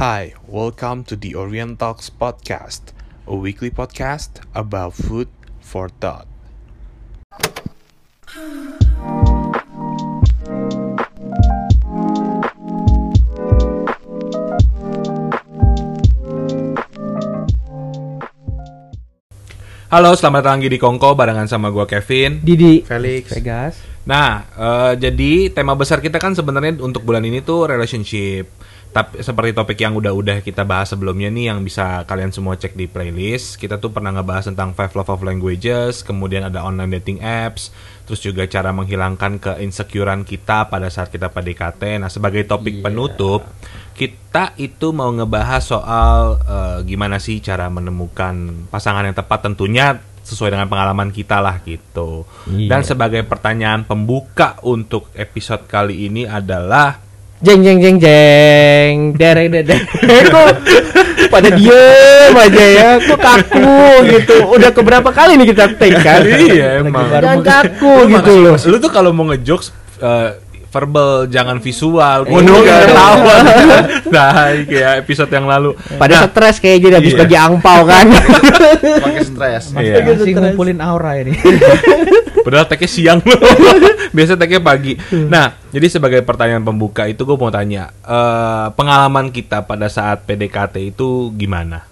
Hi, welcome to the Orient Talks podcast, a weekly podcast about food for thought. Halo, selamat datang lagi di Kongko barengan sama gua Kevin. Didi Felix. Vegas Nah, eh, jadi tema besar kita kan sebenarnya untuk bulan ini tuh relationship. Tapi seperti topik yang udah-udah kita bahas sebelumnya nih yang bisa kalian semua cek di playlist. Kita tuh pernah ngebahas tentang five love of languages, kemudian ada online dating apps, terus juga cara menghilangkan keinsecurean kita pada saat kita PDKT. Nah, sebagai topik penutup, kita itu mau ngebahas soal eh, gimana sih cara menemukan pasangan yang tepat tentunya sesuai dengan pengalaman kita lah gitu. Dan sebagai pertanyaan pembuka untuk episode kali ini adalah Jeng jeng jeng jeng. Derek derek Kok pada diem aja ya? Kok kaku gitu? Udah keberapa kali nih kita take kan? Iya, emang. Jangan kaku gitu loh. Lu tuh kalau mau ngejokes eh, verbal jangan visual. Gua Iya. dulu gak ketawa. Nah, kayak episode yang lalu. Pada stres kayak jadi habis Iya. bagi angpau kan Pakai stres. Iya. masih ngumpulin aura ini. Padahal tagnya siang loh. Biasa tagnya pagi. Nah, jadi sebagai pertanyaan pembuka itu gue mau tanya, eh, pengalaman kita pada saat PDKT itu gimana?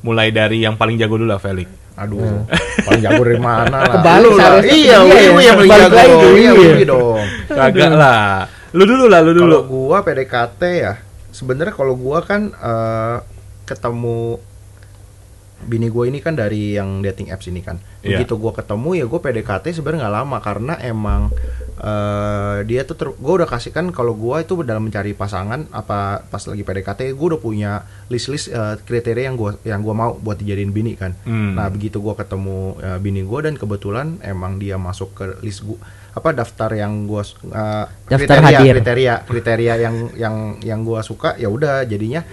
Mulai dari yang paling jago dulu lah, Felix. Aduh, paling jago dari mana lah? Kebalik Lu lah. Iya, Iya, Wiwi yang paling balik jago. lagi, Iya, iya. Wiwi dong. Kagak lah. Lu dulu lah, lu dulu. Kalau gua PDKT ya, sebenarnya kalau gua kan eh, ketemu bini gue ini kan dari yang dating apps ini kan. Iya. Begitu gua ketemu ya gue PDKT sebenarnya nggak lama karena emang eh, dia tuh ter- gua udah kasih kan kalau gua itu dalam mencari pasangan apa pas lagi PDKT gue udah punya list-list eh, kriteria yang gua yang gua mau buat dijadiin bini kan. Hmm. Nah begitu gua ketemu eh, bini gua dan kebetulan emang dia masuk ke list gua apa daftar yang gua s- eh, Daftar kriteria hadir. kriteria kriteria yang yang yang gua suka ya udah jadinya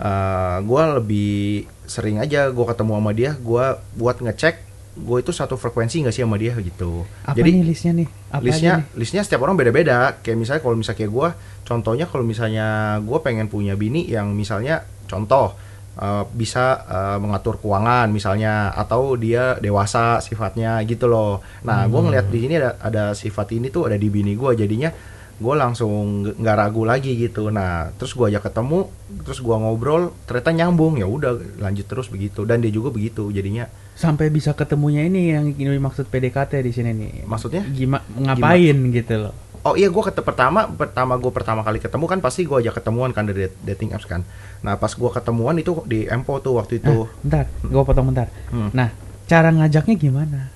eh, gua lebih sering aja gua ketemu sama dia gua buat ngecek gua itu satu frekuensi nggak sih sama dia gitu. Apa Jadi nih listnya nih? Apa listnya nih? listnya setiap orang beda-beda kayak misalnya kalau misalnya kayak gue contohnya kalau misalnya gue pengen punya bini yang misalnya contoh eh, bisa eh, mengatur keuangan misalnya atau dia dewasa sifatnya gitu loh nah gue ngeliat di sini ada ada sifat ini tuh ada di bini gue jadinya gue langsung nggak ragu lagi gitu nah terus gue ajak ketemu terus gue ngobrol ternyata nyambung ya udah lanjut terus begitu dan dia juga begitu jadinya Sampai bisa ketemunya ini yang ini maksud PDKT di sini nih. Maksudnya? Gimana ngapain gitu loh. Oh iya gue kete pertama pertama gue pertama kali ketemu kan pasti gue ajak ketemuan kan dari dating apps kan. Nah pas gue ketemuan itu di Empo tuh waktu itu. Nah, bentar, gua potong bentar. Hmm. Nah, cara ngajaknya gimana?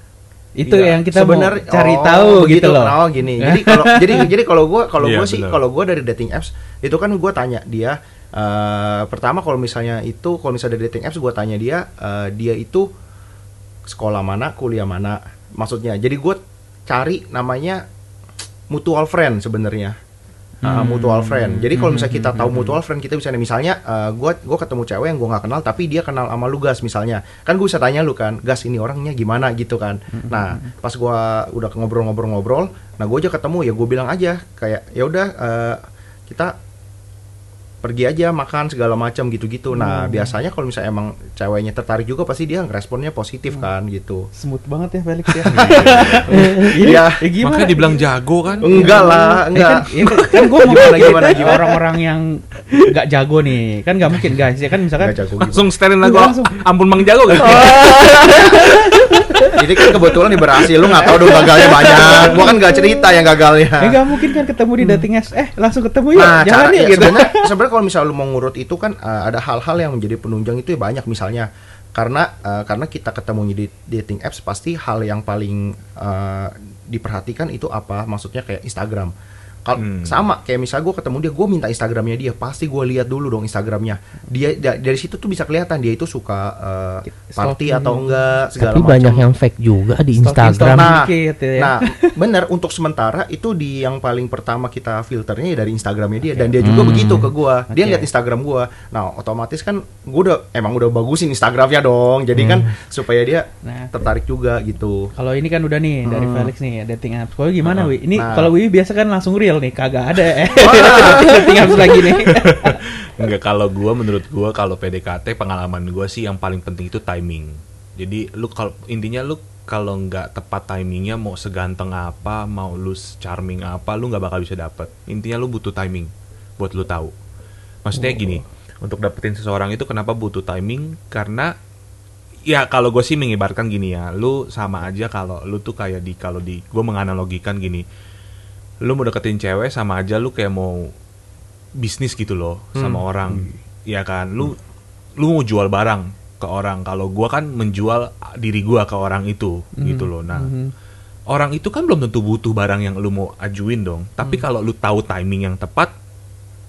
Itu Iya, yang kita mau cari oh, tahu begitu. gitu loh. Oh gini. Jadi kalau jadi jadi kalau gue kalau Iya, gue sih kalau gue dari dating apps itu kan gue tanya dia eh, pertama kalau misalnya itu kalau misalnya dari dating apps gue tanya dia eh, dia itu sekolah mana kuliah mana maksudnya. Jadi gue cari namanya mutual friend sebenarnya. Uh, mutual friend. Jadi kalau misalnya kita tahu mutual friend, kita bisa misalnya uh, gua gua ketemu cewek yang gua nggak kenal tapi dia kenal sama lu gas misalnya. Kan gue bisa tanya lu kan, gas ini orangnya gimana gitu kan. Nah, pas gua udah ngobrol-ngobrol-ngobrol, nah gua aja ketemu ya gue bilang aja kayak ya udah uh, kita pergi aja makan segala macam gitu-gitu. Nah, biasanya kalau misalnya emang ceweknya tertarik juga pasti dia responnya positif kan gitu. Smooth banget ya Felix ya. Iya. Ya gimana? Makanya dibilang jago kan? Enggak lah, Eh, enggak. kan, ya kan, kan gue mau Gimana, gitu, gimana, gimana? orang-orang yang nggak jago nih kan nggak mungkin guys ya kan misalkan Enggak jago gimana. Langsung setelin lagu Langsung. Ampun Mang Jago kan? Jadi kan kebetulan nih berhasil, lu nggak tahu dong gagalnya banyak. Gua kan nggak cerita yang gagalnya. ya nggak mungkin kan ketemu di dating apps eh langsung ketemu ya Nah, jangan cara ya, gitu sebenarnya sebenarnya kalau misalnya lu mau ngurut itu kan uh, ada hal-hal yang menjadi penunjang itu ya banyak misalnya karena uh, karena kita ketemunya di dating apps pasti hal yang paling uh, diperhatikan itu apa maksudnya kayak Instagram. Kalau Hmm. sama kayak misalnya gue ketemu dia, gue minta Instagramnya dia, pasti gue lihat dulu dong Instagramnya. Dia da- dari situ tuh bisa kelihatan dia itu suka uh, party Stalking. atau enggak segala Tapi macam. banyak yang fake juga di Instagram stalking. Nah, dikit ya. nah, bener untuk sementara itu di yang paling pertama kita filternya ya dari Instagramnya dia dan dia juga Hmm. begitu ke gua. Dia Oke. lihat Instagram gua. Nah, otomatis kan gua udah emang udah bagusin Instagramnya dong. Jadi kan supaya dia Nah. tertarik juga gitu. Kalau ini kan udah nih dari Hmm. Felix nih dating apps. Kalau gimana Nah, Wi? Ini nah. kalau Wi biasa kan langsung real nih, kagak ada eh. dating apps lagi nih. Enggak kalau gua menurut gua kalau PDKT pengalaman gua sih yang paling penting itu timing. Jadi lu kalau intinya lu kalau nggak tepat timingnya mau seganteng apa, mau lu charming apa, lu nggak bakal bisa dapet. Intinya lu butuh timing buat lu tahu. Maksudnya gini, untuk dapetin seseorang itu kenapa butuh timing? Karena ya kalau gue sih mengibarkan gini ya, lu sama aja kalau lu tuh kayak di kalau di gue menganalogikan gini, lu mau deketin cewek sama aja lu kayak mau bisnis gitu loh sama orang, ya kan? Lu lu mau jual barang ke orang, kalau gua kan menjual diri gua ke orang itu gitu loh. Nah, orang itu kan belum tentu butuh barang yang lu mau ajuin dong. Tapi kalau lu tahu timing yang tepat,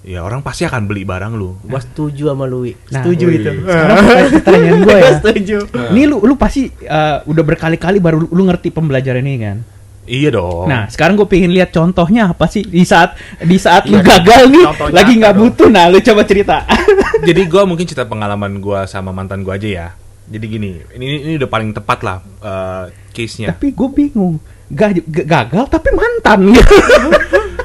ya orang pasti akan beli barang lu. Gua setuju sama Lui. Nah, setuju wih. itu. Sekarang pertanyaan gue ya. setuju. Ini lu lu pasti uh, udah berkali-kali baru lu, lu ngerti pembelajaran ini kan. Iya dong. Nah, sekarang gue pengen lihat contohnya apa sih di saat di saat lu Iya, gagal nih, lagi nggak butuh. Nah, lu coba cerita. Jadi gua mungkin cerita pengalaman gua sama mantan gua aja ya. Jadi gini, ini ini udah paling tepat lah eh, case-nya. tapi gue bingung. Ga- ga- gagal tapi mantan gitu.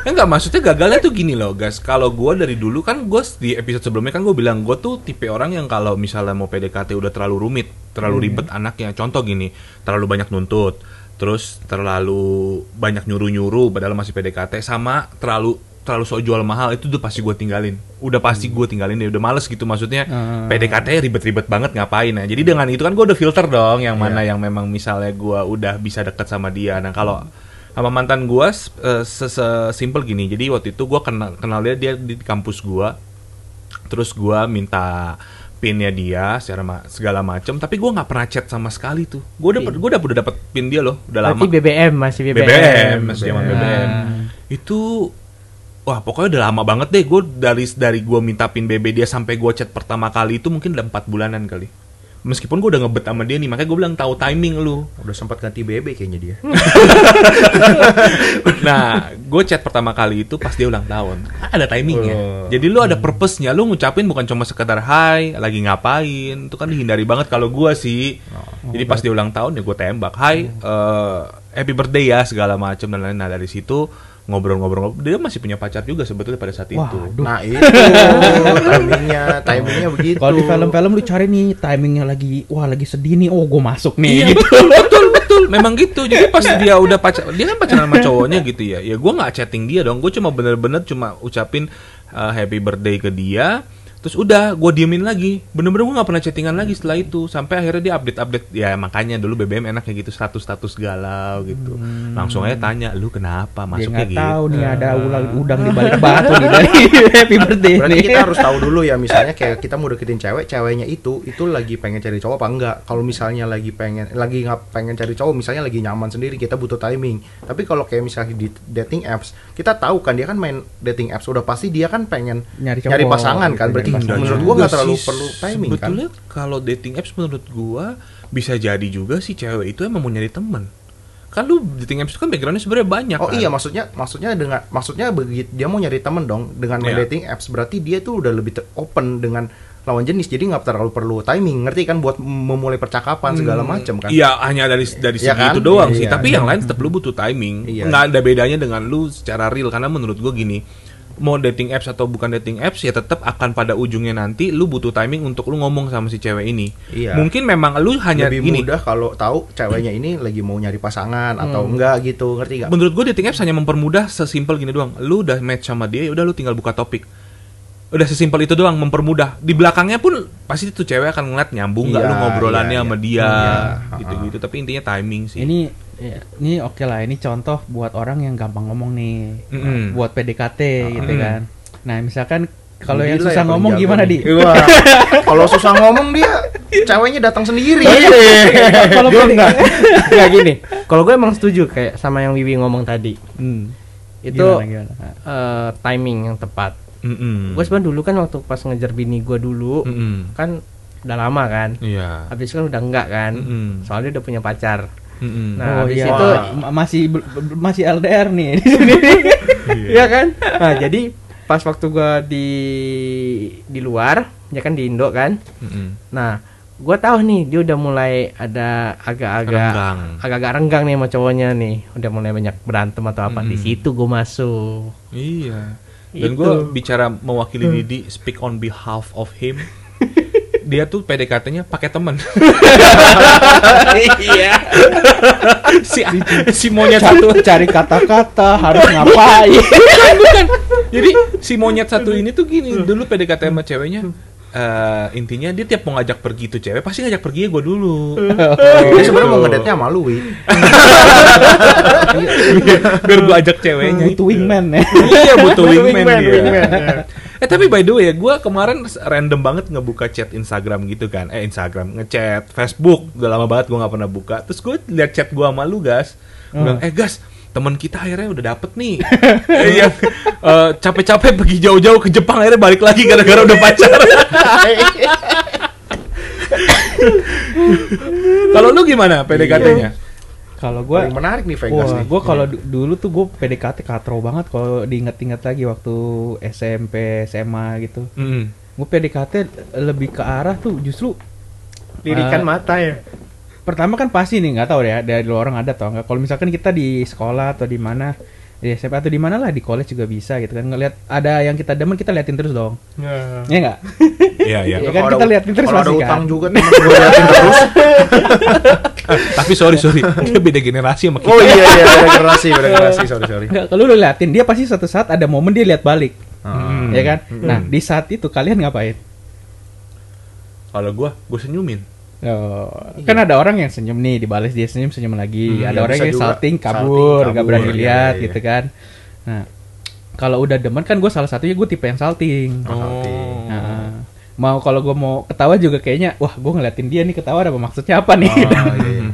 Enggak, maksudnya gagalnya tuh gini loh, guys. Kalau gua dari dulu kan gua di episode sebelumnya kan gue bilang gua tuh tipe orang yang kalau misalnya mau PDKT udah terlalu rumit, terlalu ribet anaknya. Contoh gini, terlalu banyak nuntut, terus terlalu banyak nyuruh-nyuruh padahal masih PDKT sama terlalu terlalu sok jual mahal itu tuh pasti gue tinggalin. Udah pasti gue tinggalin deh, udah males gitu maksudnya. Hmm. PDKT ribet-ribet banget ngapain ya. Jadi dengan itu kan gue udah filter dong yang mana yang memang misalnya gua udah bisa deket sama dia. Nah, kalau sama mantan eh, se- sesimpel gini. Jadi waktu itu gua kenal kenal dia dia di kampus gua. Terus gua minta pinnya dia secara ma- segala macam, tapi gua nggak pernah chat sama sekali tuh. Gua udah gua udah udah dapet pin dia loh, udah lama. Berarti BBM masih BBM. BBM, masih zaman BBM. BBM. Itu wah pokoknya udah lama banget deh. Gue dari dari gue minta pin BB dia sampai gue chat pertama kali itu mungkin udah empat bulanan kali. Meskipun gue udah ngebet sama dia nih, makanya gue bilang tahu timing lu. Udah sempat ganti BB kayaknya dia. Nah, gue chat pertama kali itu pas dia ulang tahun. Ada timingnya. Oh. Jadi lu ada purpose-nya. Lu ngucapin bukan cuma sekedar hai, lagi ngapain. Itu kan dihindari banget kalau gue sih. Jadi pas dia ulang tahun ya gue tembak. Hai, eh, happy birthday ya segala macam dan lain. Nah dari situ ngobrol-ngobrol. Dia masih punya pacar juga sebetulnya pada saat itu. Waduh. Nah itu timingnya, timingnya begitu. Kalau di film-film lu cari nih timingnya lagi, wah lagi sedih nih, oh gue masuk nih. Iya gitu. betul betul betul memang gitu. Jadi pas dia udah pacar dia kan pacaran sama cowoknya gitu ya. Ya gue nggak chatting dia dong. Gue cuma bener-bener cuma ucapin uh, happy birthday ke dia terus udah gue diemin lagi. Bener-bener gue nggak pernah chattingan lagi setelah itu. Sampai akhirnya dia update update ya makanya dulu BBM enaknya gitu status status galau gitu. Langsung aja tanya lu kenapa? Dia masuknya nggak gitu. tahu nih ada ulang udang di balik batu nih. Dari happy birthday Berarti nih. kita harus tahu dulu ya misalnya kayak kita mau deketin cewek, ceweknya itu itu lagi pengen cari cowok apa enggak. Kalau misalnya lagi pengen lagi nggak pengen cari cowok, misalnya lagi nyaman sendiri, kita butuh timing. Tapi kalau kayak misalnya di dating apps, kita tahu kan dia kan main dating apps udah pasti dia kan pengen Nyari cowok, pasangan kan. gitu, Berarti pasangan. menurut gua nggak terlalu sih, perlu timing kan. sebetulnya kalau dating apps menurut gua bisa jadi juga sih cewek itu emang mau nyari temen kan lu dating apps itu kan backgroundnya sebenarnya banyak Oh kan? iya maksudnya maksudnya dengan maksudnya begitu dia mau nyari temen dong dengan Iya. dating apps berarti dia tuh udah lebih open dengan lawan jenis jadi nggak terlalu perlu timing ngerti kan buat memulai percakapan segala macam kan Iya hanya dari dari Iya segi kan? itu doang sih Iya. tapi yang lain tetap lu butuh timing Iya. nggak ada bedanya dengan lu secara real karena menurut gua gini mau dating apps atau bukan dating apps ya tetap akan pada ujungnya nanti lu butuh timing untuk lu ngomong sama si cewek ini Iya. mungkin memang lu hanya lebih gini mudah kalau tahu ceweknya ini lagi mau nyari pasangan atau Hmm. enggak gitu ngerti gak? menurut gue dating apps hanya mempermudah sesimpel gini doang lu udah match sama dia ya udah lu tinggal buka topik udah sesimpel itu doang mempermudah di belakangnya pun pasti tuh cewek akan ngeliat nyambung nggak Iya, lu ngobrolannya iya, sama iya. dia Iya, gitu-gitu tapi intinya timing sih Ini ya, ini oke lah, ini contoh buat orang yang gampang ngomong nih, Mm-mm. buat PDKT gitu Mm-mm. kan. Nah misalkan kalau yang ya, susah paling ngomong gimana nih. di? Kalau susah ngomong dia ceweknya datang sendiri. Kalau Gue enggak, enggak gini. Kalau gue emang setuju kayak sama yang Wiwi ngomong tadi. Hmm. Itu Gimana, gimana? eh, timing yang tepat. Mm-mm. Gue sebenarnya dulu kan waktu pas ngejar bini gue dulu Mm-mm. kan udah lama kan. Iya. Habis itu kan udah enggak kan. Mm-mm. Soalnya udah punya pacar. Mm-mm. Nah, oh habis iya, itu Ma- masih masih LDR nih. Iya kan? Nah, jadi pas waktu gua di di luar, ya kan di Indo kan. Mm-mm. Nah, gue tahu nih dia udah mulai ada agak-agak agak-agak renggang nih sama cowoknya nih udah mulai banyak berantem atau apa di situ gue masuk Iya. Dan gue bicara mewakili Didi, speak on behalf of him. Dia tuh PDKT-nya pakai temen. iya si si monyet satu. cari kata-kata harus ngapain bukan, bukan. Jadi si monyet satu ini tuh gini, dulu PDKT sama ceweknya eh, intinya dia tiap mau ngajak pergi tuh cewek pasti ngajak pergi gue dulu. Dia sebenarnya mau ngedate sama lu, Wi. Biar gue ajak ceweknya. butuh wingman ya iya butuh wingman, Wingman, dia. Eh tapi by the way ya, gue kemarin random banget ngebuka chat Instagram gitu kan. Eh Instagram, ngechat Facebook. Udah lama banget gue nggak pernah buka. Terus gue liat chat gue sama lu gas. Gua bilang, eh gas, teman kita akhirnya udah dapet nih. Eh, Yang eh, capek-capek pergi jauh-jauh ke Jepang akhirnya balik lagi gara-gara udah pacaran. Kalau lu gimana PDKT-nya? Kalau gue menarik nih Vegas Wah, nih. gue kalau du- dulu tuh gue PDKT katro banget kalau diinget-inget lagi waktu SMP, SMA gitu. Mm. Gue PDKT lebih ke arah tuh justru lirikan Eh, mata ya pertama kan pasti nih nggak tahu ya dari luar orang ada atau enggak. Kalau misalkan kita di sekolah atau di mana di SMP atau di mana lah di college juga bisa gitu kan ngelihat ada yang kita demen kita liatin terus dong. Ya enggak? Iya, iya. Ya kan Kalau kita liatin terus Kalau ada pasti utang kan. juga temen gue liatin terus. Tapi sorry sorry, dia beda generasi sama kita. Oh iya iya, beda generasi, beda generasi, sorry sorry. Enggak, kalau lu liatin dia pasti suatu saat ada momen dia lihat balik. Hmm. Ya kan? Nah, di saat itu kalian ngapain? Kalau gue, gue senyumin. Oh, kan ada orang yang senyum nih, dibalas dia senyum senyum lagi. Hmm, ada ya orang yang salting kabur, gak kabur, berani iya, lihat iya, gitu kan. Nah, kalau udah demen kan gue salah satunya gue tipe yang salting. Oh. Nah, mau kalau gue mau ketawa juga kayaknya, wah gue ngeliatin dia nih ketawa apa maksudnya apa nih? Oh, iya, iya.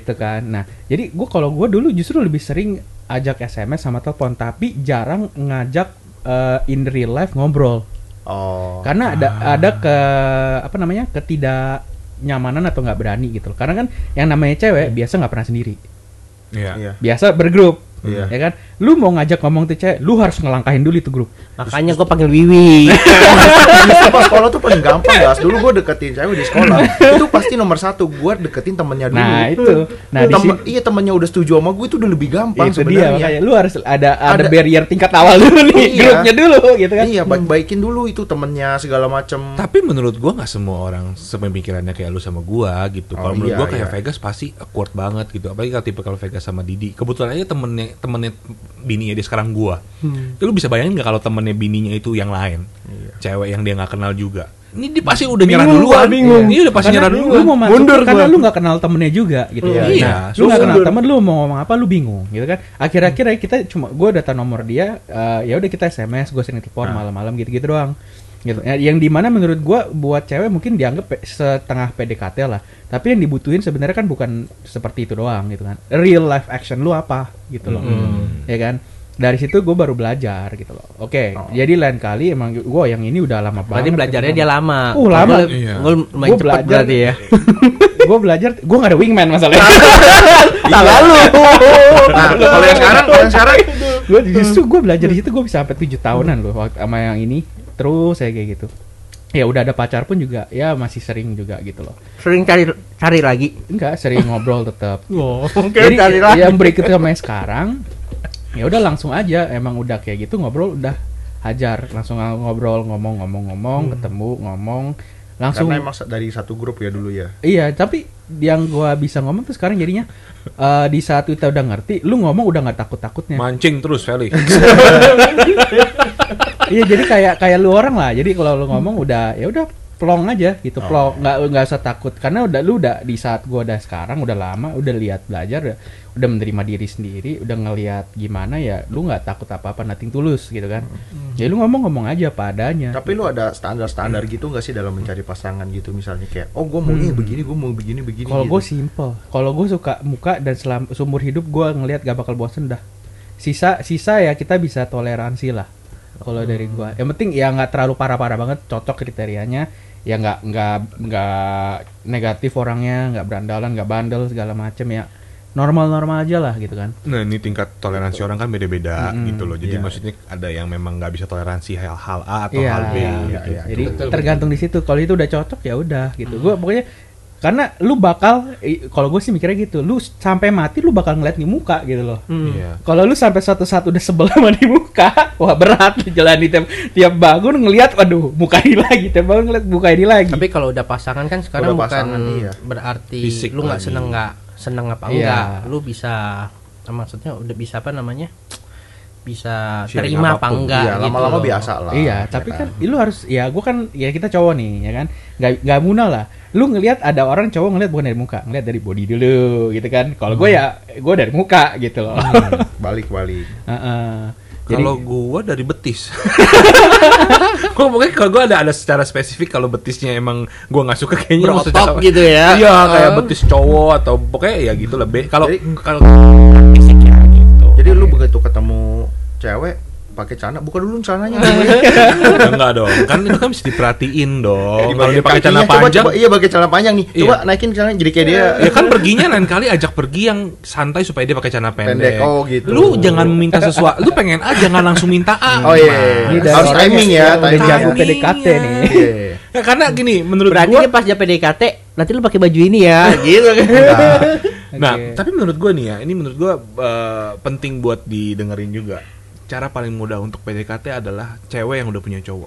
gitu kan. Nah, jadi gue kalau gue dulu justru lebih sering ajak SMS sama telepon, tapi jarang ngajak eh, in real life ngobrol. Oh. Karena ada ada ke apa namanya ketidaknyamanan atau nggak berani gitu. loh. Karena kan yang namanya cewek biasa nggak pernah sendiri, Iya. Iya. biasa bergrup. Iya. Ya kan, lu mau ngajak ngomong tuh cewek, lu harus ngelangkahin dulu itu grup. makanya gue panggil Wiwi pas sekolah tuh paling gampang guys. Dulu gue deketin cewek di sekolah. itu pasti nomor satu. Gue deketin temennya dulu. Nah itu, nah di Temen- sini iya temennya udah setuju sama gue itu udah lebih gampang itu dia makanya sebenarnya. lu harus ada ada, Ada- barrier tingkat awal dulu nih, Iya. grupnya dulu gitu kan. Iya, baik-baikin dulu itu temennya segala macem. Tapi menurut gua nggak semua orang sepemikirannya kayak lu sama gua gitu. Oh, Kalau menurut iya, gua kayak iya. Vegas pasti awkward banget gitu. Apalagi kalau tipe kalau Vegas sama Didi. Kebetulan aja temennya temennya bininya dia sekarang gua. Ya, lu bisa bayangin nggak kalau temennya bininya itu yang lain, cewek yang dia nggak kenal juga. Ini dia pasti udah nyerah duluan. gua, bingung. Iya udah pasti Karena nyerah Lu duluan. mau masuk Mundur karena gua. lu nggak kenal temennya juga gitu. Iya, Nah, iya. lu nggak kenal Mundur. temen lu mau ngomong apa lu bingung gitu kan. Akhir-akhir kita cuma gua udah tahu nomor dia, eh, ya udah kita SMS, gue sering telepon malam-malam gitu-gitu doang. Gitu. Ya, yang di mana menurut gua buat cewek mungkin dianggap setengah PDKT lah. Tapi yang dibutuhin sebenarnya kan bukan seperti itu doang gitu kan. Real life action lu apa gitu loh. Ya kan? Dari situ gue baru belajar gitu loh. Oke, jadi lain kali emang gue yang ini udah lama banget. berarti belajarnya dia lama Uh, lama. Iya. gue lumayan cepet belajar. berarti ya gue belajar gue gak ada wingman masalahnya salah lu Nah, kalau yang sekarang, kalau yang sekarang gue justru gue belajar di situ gue bisa sampai tujuh tahunan loh sama yang ini terus saya kayak gitu. Ya udah ada pacar pun juga ya masih sering juga gitu loh. Sering cari cari lagi? Enggak sering ngobrol tetap oh, jadi cari lagi. yang berikutnya sama yang sekarang ya udah langsung aja emang udah kayak gitu ngobrol udah hajar. Langsung ngobrol ngomong-ngomong-ngomong ketemu ngomong. Langsung karena emang dari satu grup ya dulu ya. Iya, tapi yang gua bisa ngomong tuh sekarang jadinya eh, di saat kita udah ngerti, lu ngomong udah nggak takut-takutnya. Mancing terus Felix. Iya, jadi kayak kayak lu orang lah. Jadi kalau lu ngomong udah ya udah plong aja gitu, plong, nggak nggak usah takut karena udah lu udah di saat gua udah sekarang udah lama, udah lihat belajar, udah, udah menerima diri sendiri, udah ngelihat gimana ya, lu nggak takut apa-apa, nating tulus gitu kan. Ya lu ngomong-ngomong aja apa adanya. Tapi lu ada standar-standar gitu nggak sih dalam mencari pasangan gitu misalnya kayak oh gue mau ini begini, gue mau begini begini. Kalau gitu. gue simple, kalau gue suka muka dan selam, seumur hidup gue ngelihat gak bakal bosen dah. Sisa sisa ya kita bisa toleransi lah. Kalau dari gue, yang penting ya nggak terlalu parah-parah banget, cocok kriterianya. Ya nggak nggak nggak negatif orangnya, nggak berandalan, nggak bandel segala macem ya. normal-normal aja lah gitu kan Nah ini tingkat toleransi orang kan beda-beda Mm-mm. gitu loh. Jadi Iya. maksudnya ada yang memang nggak bisa toleransi hal-hal A atau Iya, hal B. iya, gitu. iya. jadi Betul, tergantung di situ kalau itu udah cocok ya udah gitu gue pokoknya karena lu bakal kalau gue sih mikirnya gitu lu sampai mati lu bakal ngeliat di muka gitu loh Hmm. Iya. kalau lu sampai suatu saat udah sebel sama di muka wah berat lu jalan di tiap, tiap bangun ngeliat waduh muka ini lagi tiap bangun ngeliat muka ini lagi Tapi kalau udah pasangan kan sekarang Udah bukan pasangan, iya. berarti Fisik lu nggak seneng nggak seneng apa Iya. enggak. Lu bisa maksudnya udah bisa apa namanya? Bisa Sharing terima apa enggak Iya, gitu lama-lama loh. biasa lah. Iya, ya tapi kan lu harus ya gua kan ya kita cowok nih ya kan. Gak gak muna lah. Lu ngelihat ada orang cowok ngelihat bukan dari muka, ngelihat dari body dulu gitu kan. Kalau gue ya gue dari muka gitu loh. balik balik. Heeh. Jadi Kalau gua dari betis. gua pokoknya kalau gua ada ada secara spesifik kalau betisnya emang gua nggak suka kayaknya Berotot maksudnya- gitu ya. Iya, kayak Oh. betis cowok atau pokoknya ya gitu lah. Be. Kalau Jadi- kalau fisiknya gitu. Jadi lu begitu ketemu cewek pakai celana, buka dulu celananya. Ya, enggak dong. Kan itu kan bisa diperhatiin dong. Kalau dia pakai celana coba, panjang, coba, iya pakai celana panjang nih. Coba Iya. naikin celananya jadi kayak dia. ya kan perginya lain kali ajak pergi yang santai supaya dia pakai celana pendek. Pendek, oh gitu. Lu jangan meminta sesuatu. Lu pengen A jangan langsung minta A. Oh iya. Dari Harus timing ya, udah timing. jago. PDKT nih. Iya. Ya, karena gini, menurut Berarti gua pas dia PDKT, nanti lu pakai baju ini ya, gitu kan. Nah, Oke. tapi menurut gue nih ya, ini menurut gue eh, penting buat didengerin juga. Cara paling mudah untuk PDKT adalah cewek yang udah punya cowok.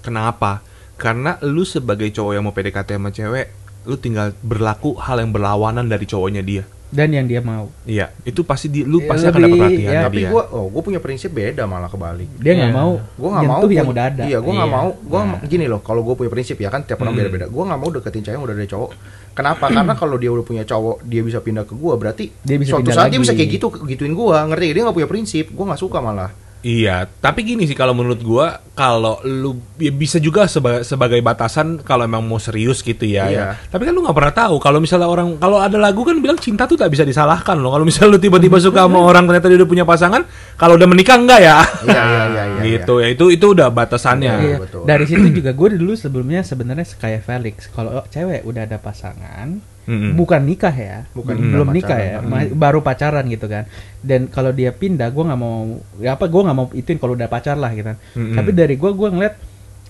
Kenapa? Karena lu sebagai cowok yang mau PDKT sama cewek, lu tinggal berlaku hal yang berlawanan dari cowoknya dia. Dan yang dia mau. Iya, itu pasti di, lu Ya, pasti akan lebih- dapat perhatian ya, Tapi dia. gua oh, gua punya prinsip beda malah kebalik. Dia nggak Iya. mau Gua nggak mau yang gua- udah ada. Iya, gua nggak Iya. mau. Gua gini loh, kalau gua punya prinsip ya kan tiap orang Hmm. beda-beda. Gua nggak mau deketin cewek yang udah ada cowok. Kenapa? Karena kalau dia udah punya cowok, dia bisa pindah ke gua, berarti Dia bisa suatu saat dia lagi. bisa kayak gitu gituin gua. Ngerti? Dia nggak punya prinsip. Gua nggak suka malah. Iya, tapi gini sih kalau menurut gua kalau lu ya bisa juga seba- sebagai batasan kalau emang mau serius gitu ya. Iya. ya. Tapi kan lu nggak pernah tahu kalau misalnya orang kalau ada lagu kan bilang cinta tuh tak bisa disalahkan loh. Kalau misalnya lu tiba-tiba suka sama orang ternyata dia udah punya pasangan, kalau udah menikah enggak ya? Iya, iya, iya, iya. gitu ya. Itu itu udah batasannya. Iya. betul. Dari situ juga gue dulu sebelumnya sebenarnya kayak Felix. Kalau cewek udah ada pasangan, Mm-mm. bukan nikah ya, Bukan belum nikah, ya, pacaran. ma- baru pacaran gitu kan. Dan kalau dia pindah, gue nggak mau, ya apa gue nggak mau ituin kalau udah pacar lah gitu. kan. Mm-mm. Tapi dari gue, gue ngeliat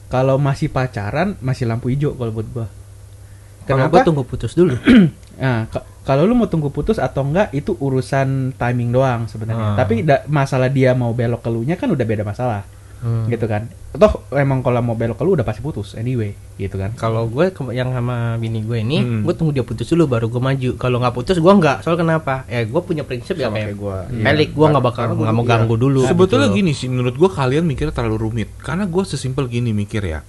kalau masih pacaran masih lampu hijau kalau buat gue. Kenapa? gua tunggu putus dulu. Nah, ka- kalau lu mau tunggu putus atau enggak itu urusan timing doang sebenarnya. Ah. Tapi da- masalah dia mau belok ke lunya kan udah beda masalah. Hmm. Gitu kan. Toh emang kalau mau belok ke lu udah pasti putus anyway, gitu kan. Kalau gue ke- yang sama bini gue ini, Hmm. gue tunggu dia putus dulu baru gue maju. Kalau nggak putus gue nggak. Soal kenapa? Ya gue punya prinsip ya Sama kayak kayak gua. Pelik gue nggak bakal nggak mau iya. ganggu dulu. Sebetulnya gitu gini sih, menurut gua kalian mikirnya terlalu rumit. Karena gua sesimpel gini mikir ya.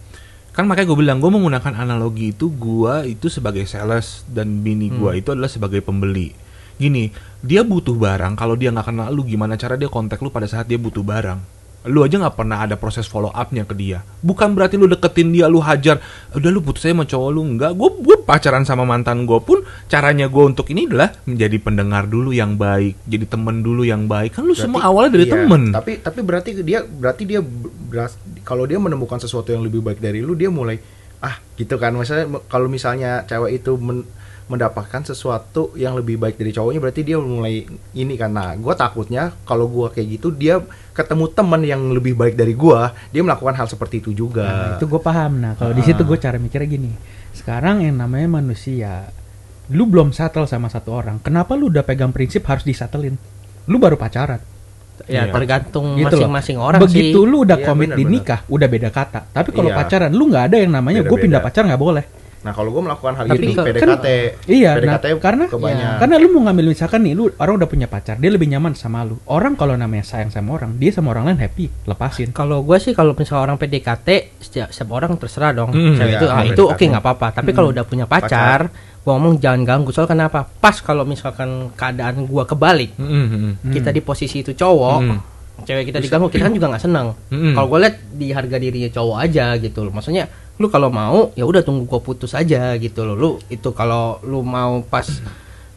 Kan makanya gue bilang gue menggunakan analogi itu gua itu sebagai sales dan bini gua itu adalah sebagai pembeli. Gini, dia butuh barang. Kalau dia nggak kenal lu, gimana cara dia kontak lu pada saat dia butuh barang? Lu aja nggak pernah ada proses follow upnya ke dia. Bukan berarti lu deketin dia, lu hajar. Udah lu putus aja sama cowok lu enggak. Gue gue pacaran sama mantan gue pun caranya gue untuk ini adalah menjadi pendengar dulu yang baik, jadi temen dulu yang baik. Kan lu Berarti- semua awalnya dari iya, temen. Tapi tapi berarti dia berarti dia beras- kalau dia menemukan sesuatu yang lebih baik dari lu, dia mulai ah gitu kan. Misalnya kalau misalnya cewek itu men- mendapatkan sesuatu yang lebih baik dari cowoknya berarti dia mulai ini kan nah gue takutnya kalau gue kayak gitu dia ketemu teman yang lebih baik dari gue dia melakukan hal seperti itu juga Nah, itu gue paham. Nah, kalau di situ gue cara mikirnya gini. Sekarang yang namanya manusia, lu belum settle sama satu orang. Kenapa lu udah pegang prinsip harus disatelin? Lu baru pacaran. ya Iya. tergantung Gitu masing-masing orang Begitu sih. lu udah Iya, komit di benar-benar. nikah, udah beda kata. Tapi kalau Iya. pacaran, lu nggak ada yang namanya gue pindah pacar nggak boleh. Nah kalau gue melakukan hal Tapi itu ke- PDKT Iya, nah, PDKT karena ke banyak. karena lu mau ngambil misalkan nih, lu orang udah punya pacar, dia lebih nyaman sama lu. Orang kalau namanya sayang sama orang, dia sama orang lain happy, lepasin. Kalau gue sih kalau misalnya orang PDKT setiap, setiap orang terserah dong. Hmm, iya, itu ah, iya, itu oke PDKT. nggak apa-apa. Tapi kalau udah punya pacar, gua ngomong jangan ganggu. Soal kenapa? Pas kalau misalkan keadaan gua kebalik, Mm-mm. kita di posisi itu cowok, Hmm. cewek kita diganggu, kita kan juga nggak senang. Mm-mm. Kalau gue lihat di harga dirinya cowok aja gitu loh. Maksudnya lu kalau mau ya udah tunggu gua putus aja gitu loh. Lu itu kalau lu mau pas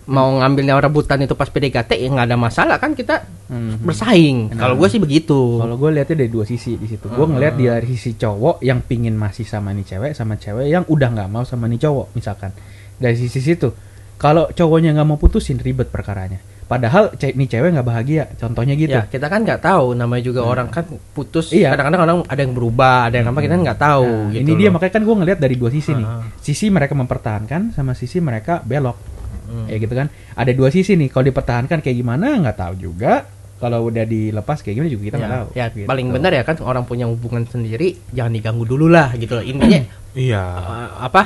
mau ngambilnya rebutan itu pas PDKT ya nggak ada masalah kan kita Mhm. bersaing. Kalau gue sih begitu. Kalau gue lihatnya dari dua sisi di situ. Gue ngeliat dari sisi cowok yang pingin masih sama nih cewek, sama cewek yang udah nggak mau sama nih cowok, misalkan. Dari sisi situ. Kalau cowoknya nggak mau putusin ribet perkaranya. Padahal ce nih cewek nggak bahagia, contohnya gitu. Ya, kita kan nggak tahu namanya juga orang kan putus. Iya. Kadang-kadang orang ada yang berubah, ada yang apa kita kan nggak tahu Nah, gitu. ini dia loh. makanya kan gue ngeliat dari dua sisi nih. Ah. Sisi mereka mempertahankan sama sisi mereka belok. Hmm. Ya gitu kan. Ada dua sisi nih. Kalau dipertahankan kayak gimana nggak tahu juga. Kalau udah dilepas kayak gimana juga kita nggak ya, tahu. ya, Gitu. paling benar ya kan orang punya hubungan sendiri jangan diganggu dulu lah gitu loh. Intinya Iya. apa?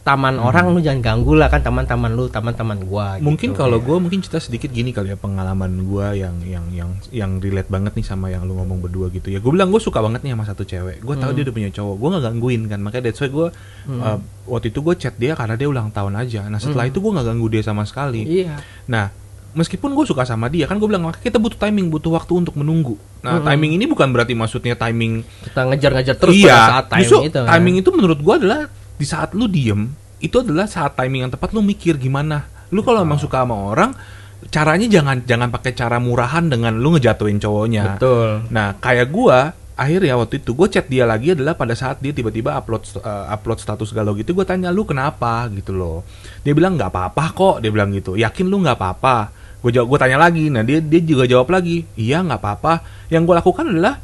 Taman orang lu jangan ganggu lah kan taman-taman lu, taman-taman gua. Mungkin gitu. kalau gue mungkin cerita sedikit gini kali ya pengalaman gue yang yang yang yang relate banget nih sama yang lu ngomong berdua gitu ya. Gue bilang gue suka banget nih sama satu cewek. Gue tahu dia udah punya cowok. Gue nggak gangguin kan. Makanya that's why gue uh, waktu itu gue chat dia karena dia ulang tahun aja. Nah setelah itu gue nggak ganggu dia sama sekali. Iya. Nah, meskipun gue suka sama dia, kan gue bilang "Makanya kita butuh timing, butuh waktu untuk menunggu. Nah, timing ini bukan berarti maksudnya timing Kita ngejar-ngejar terus iya, pada saat timing justru itu. kan. timing itu menurut gue adalah di saat lu diem, itu adalah saat timing yang tepat lu mikir gimana. Lu kalau emang suka sama orang, caranya jangan jangan pakai cara murahan dengan lu ngejatuhin cowoknya. Betul. Nah, kayak gua akhirnya waktu itu gue chat dia lagi adalah pada saat dia tiba-tiba upload uh, upload status galau gitu gue tanya lu kenapa? Gitu loh. Dia bilang nggak apa-apa kok. Dia bilang gitu. Yakin lu nggak apa-apa? Gue jawab gue tanya lagi. Nah dia dia juga jawab lagi iya nggak apa-apa. Yang gue lakukan adalah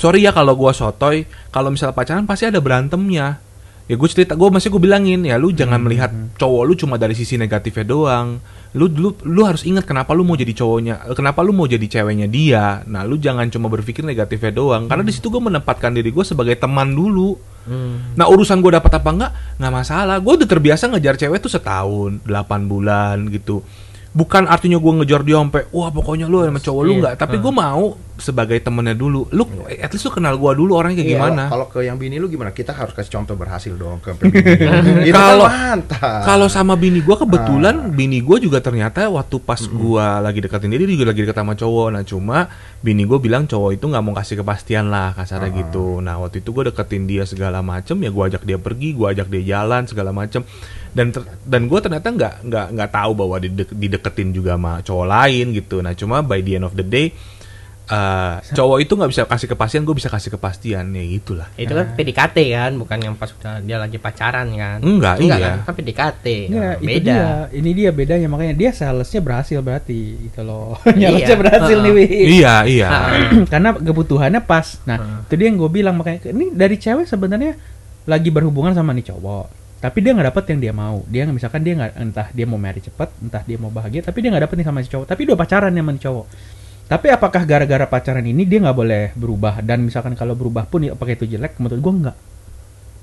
sorry ya kalau gue sotoy. Kalau misal pacaran pasti ada berantemnya ya gue cerita gue masih gue bilangin ya lu jangan melihat cowok lu cuma dari sisi negatifnya doang. Lu lu lu harus ingat kenapa lu mau jadi cowoknya kenapa lu mau jadi ceweknya dia. Nah lu jangan cuma berpikir negatifnya doang. Karena di situ gue menempatkan diri gue sebagai teman dulu. Hmm. Nah urusan gue dapat apa enggak? Nggak masalah. Gue udah terbiasa ngejar cewek tuh setahun, 8 bulan gitu. Bukan artinya gue ngejar dia sampai wah pokoknya lu sama cowok lu Iya. nggak. Tapi gue mau sebagai temennya dulu. Lu at least lu kenal gue dulu orangnya kayak Iya, gimana. Kalau kalau ke yang bini lu gimana? Kita harus kasih contoh berhasil dong ke bini. Kalau- kan mantap. Kalau sama bini gue kebetulan Ah. bini gue juga ternyata waktu pas gua lagi deketin dia dia juga lagi deket sama cowok. Nah cuma bini gue bilang cowok itu nggak mau kasih kepastian lah kasarnya Ah. gitu. Nah waktu itu gue deketin dia segala macem ya gue ajak dia pergi, gue ajak dia jalan segala macem. Dan dan gue ternyata nggak nggak nggak tahu bahwa didek- dideketin juga sama cowok lain gitu. Nah cuma by the end of the day eh, cowok itu nggak bisa kasih kepastian, gue bisa kasih kepastian ya gitulah. Itu kan PDKT kan, bukan yang pas udah dia lagi pacaran kan. Enggak, iya. kan, kan PDKT. Iya, Nah, itu beda. dia. Ini dia bedanya makanya dia salesnya berhasil berarti gitu loh. Iya. salesnya berhasil Ah. nih, Wi. Iya iya. Karena kebutuhannya pas. Nah, itu dia yang gue bilang makanya ini dari cewek sebenarnya lagi berhubungan sama nih cowok. Tapi dia nggak dapet yang dia mau. Dia nggak- misalkan dia nggak entah dia mau marry cepet, entah dia mau bahagia, tapi dia nggak dapet nih sama si cowok. Tapi udah pacaran sama nih cowok. Tapi apakah gara-gara pacaran ini dia nggak boleh berubah? Dan misalkan kalau berubah pun ya pakai itu jelek, menurut gue nggak.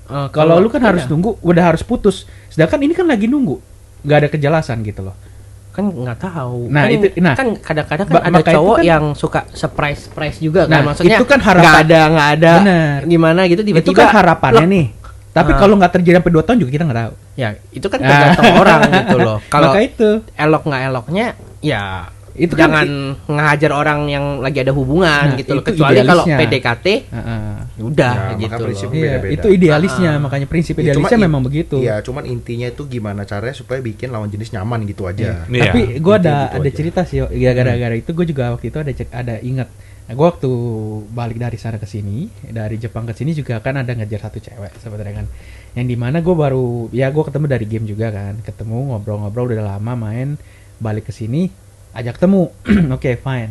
Eh, Kalau lu kan iya. harus nunggu, udah harus putus. Sedangkan ini kan lagi nunggu, nggak ada kejelasan gitu loh. kan nggak tahu. Nah, kan, itu- nah. kan kadang-kadang kan ada cowok kan- yang suka surprise surprise juga kan. Nah, Maksudnya itu kan harapan- nggak ada nggak ada Bener. gimana gitu tiba-tiba itu kan harapannya plek. nih. Tapi Ah. kalau nggak terjadi sampai 2 tahun juga kita nggak tahu. Ya, itu kan tergantung orang gitu loh. Kalau Maka itu. elok nggak eloknya ya Itu kan jangan ngehajar orang yang lagi ada hubungan Nah, gitu loh. itu Kecuali kalau. PDKT Heeh. ya udah Ya, gitu prinsip loh. Iya, beda-beda. itu idealisnya, Ah. makanya prinsip Ya, cuma idealisnya in- memang begitu. Iya, cuman intinya itu gimana caranya supaya bikin lawan jenis nyaman gitu aja. Iya. Tapi gue ada gitu ada aja. cerita sih, ya gara-gara itu gue juga waktu itu ada cek ada ingat. Nah, gue waktu balik dari sana ke sini, dari Jepang ke sini juga kan ada ngejar satu cewek sebenarnya kan. Yang di mana gue baru, ya gue ketemu dari game juga kan, ketemu ngobrol-ngobrol udah lama main, balik ke sini, ajak temu, oke fine.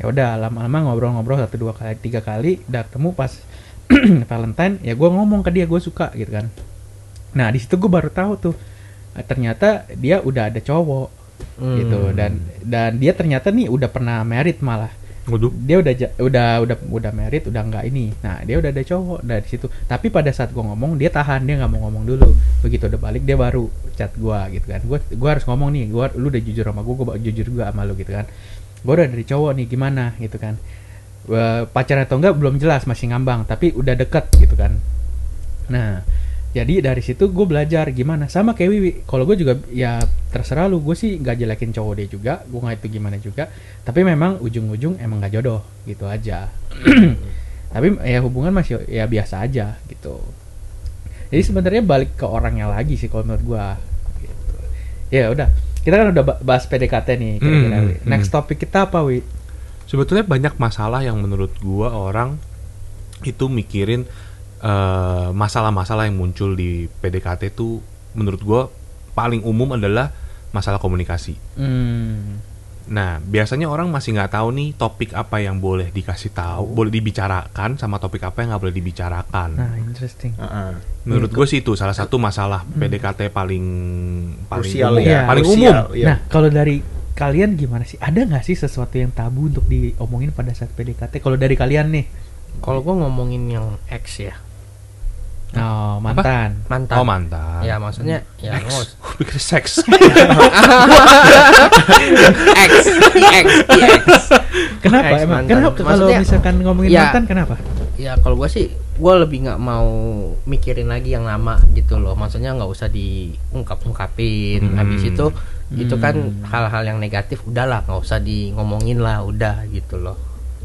Ya udah lama-lama ngobrol-ngobrol satu dua kali tiga kali, udah ketemu pas Valentine, ya gue ngomong ke dia gue suka gitu kan. Nah di situ gue baru tahu tuh ternyata dia udah ada cowok Hmm. gitu dan dan dia ternyata nih udah pernah merit malah Waduh. dia udah udah udah udah merit udah nggak ini. Nah dia udah ada cowok dari situ. Tapi pada saat gua ngomong dia tahan dia nggak mau ngomong dulu. Begitu udah balik dia baru chat gua gitu kan. Gua gua harus ngomong nih gua lu udah jujur sama gua gua jujur juga sama lu gitu kan. Gua udah dari cowok nih gimana gitu kan. Gua pacaran atau enggak belum jelas masih ngambang tapi udah deket gitu kan. Nah jadi dari situ gue belajar gimana sama kayak Wiwi kalau gue juga ya terserah lu gue sih nggak jelekin cowok dia juga gue nggak itu gimana juga tapi memang ujung-ujung emang nggak jodoh gitu aja tapi ya hubungan masih ya biasa aja gitu jadi sebenarnya balik ke orangnya lagi sih kalau menurut gue gitu. ya udah kita kan udah ba- bahas PDKT nih kira-kira Hmm, Wi. hmm. next topik kita apa Wi Sebetulnya banyak masalah yang menurut gua orang itu mikirin eh, masalah-masalah yang muncul di PDKT itu menurut gua paling umum adalah masalah komunikasi. Hmm. Nah, biasanya orang masih nggak tahu nih topik apa yang boleh dikasih tahu, boleh dibicarakan, sama topik apa yang nggak boleh dibicarakan. Nah, interesting. Heeh. Menurut gue sih itu salah satu masalah PDKT paling paling Krusial umum, ya, paling krusial. umum. Iya. Nah, kalau dari kalian gimana sih? Ada nggak sih sesuatu yang tabu untuk diomongin pada saat PDKT? Kalau dari kalian nih, Kalau gua ngomongin yang ex ya, oh, mantan. mantan. Oh mantan. Ya maksudnya ya ngos. Gue pikir seks. X, IX, IX. Kenapa Ex emang? mantan. Kenapa kalau Maksudnya, misalkan ngomongin ya, mantan kenapa? Ya kalau gua sih, gua lebih nggak mau mikirin lagi yang lama gitu loh. Maksudnya nggak usah diungkap-ungkapin. Hmm. Habis itu, itu kan Hmm. hal-hal yang negatif udahlah nggak usah di ngomongin lah, udah gitu loh.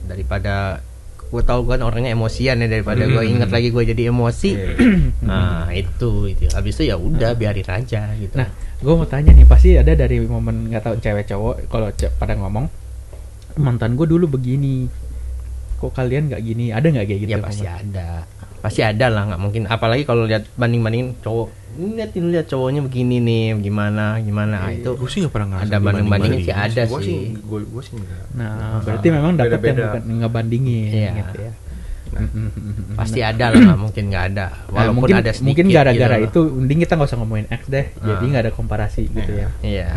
Daripada gue tahu kan orangnya emosian ya daripada gue Hmm. inget lagi gue jadi emosi. Iya. nah itu itu. Habis itu ya udah biarin aja gitu. Nah, gue mau tanya nih, pasti ada dari momen nggak tahu cewek cowok kalau ce- pada ngomong mantan gue dulu begini, kok kalian nggak gini? Ada nggak kayak gitu? ya pasti momen? ada pasti ada lah nggak mungkin apalagi kalau lihat banding bandingin cowok ini lihat ini lihat cowoknya begini nih gimana gimana ah, itu gue sih nggak pernah ada banding bandingin sih ada Gua sih sih, gue gue sih enggak. Nah, berarti memang dapat yang bukan ngebandingin Iya. gitu ya. Nah. Pasti ada lah nggak mungkin nggak ada Nah, walaupun mungkin ada sedikit mungkin gara-gara gitu itu mending kita nggak usah ngomongin X deh, jadi Ah. nggak ada komparasi gitu ya. iya.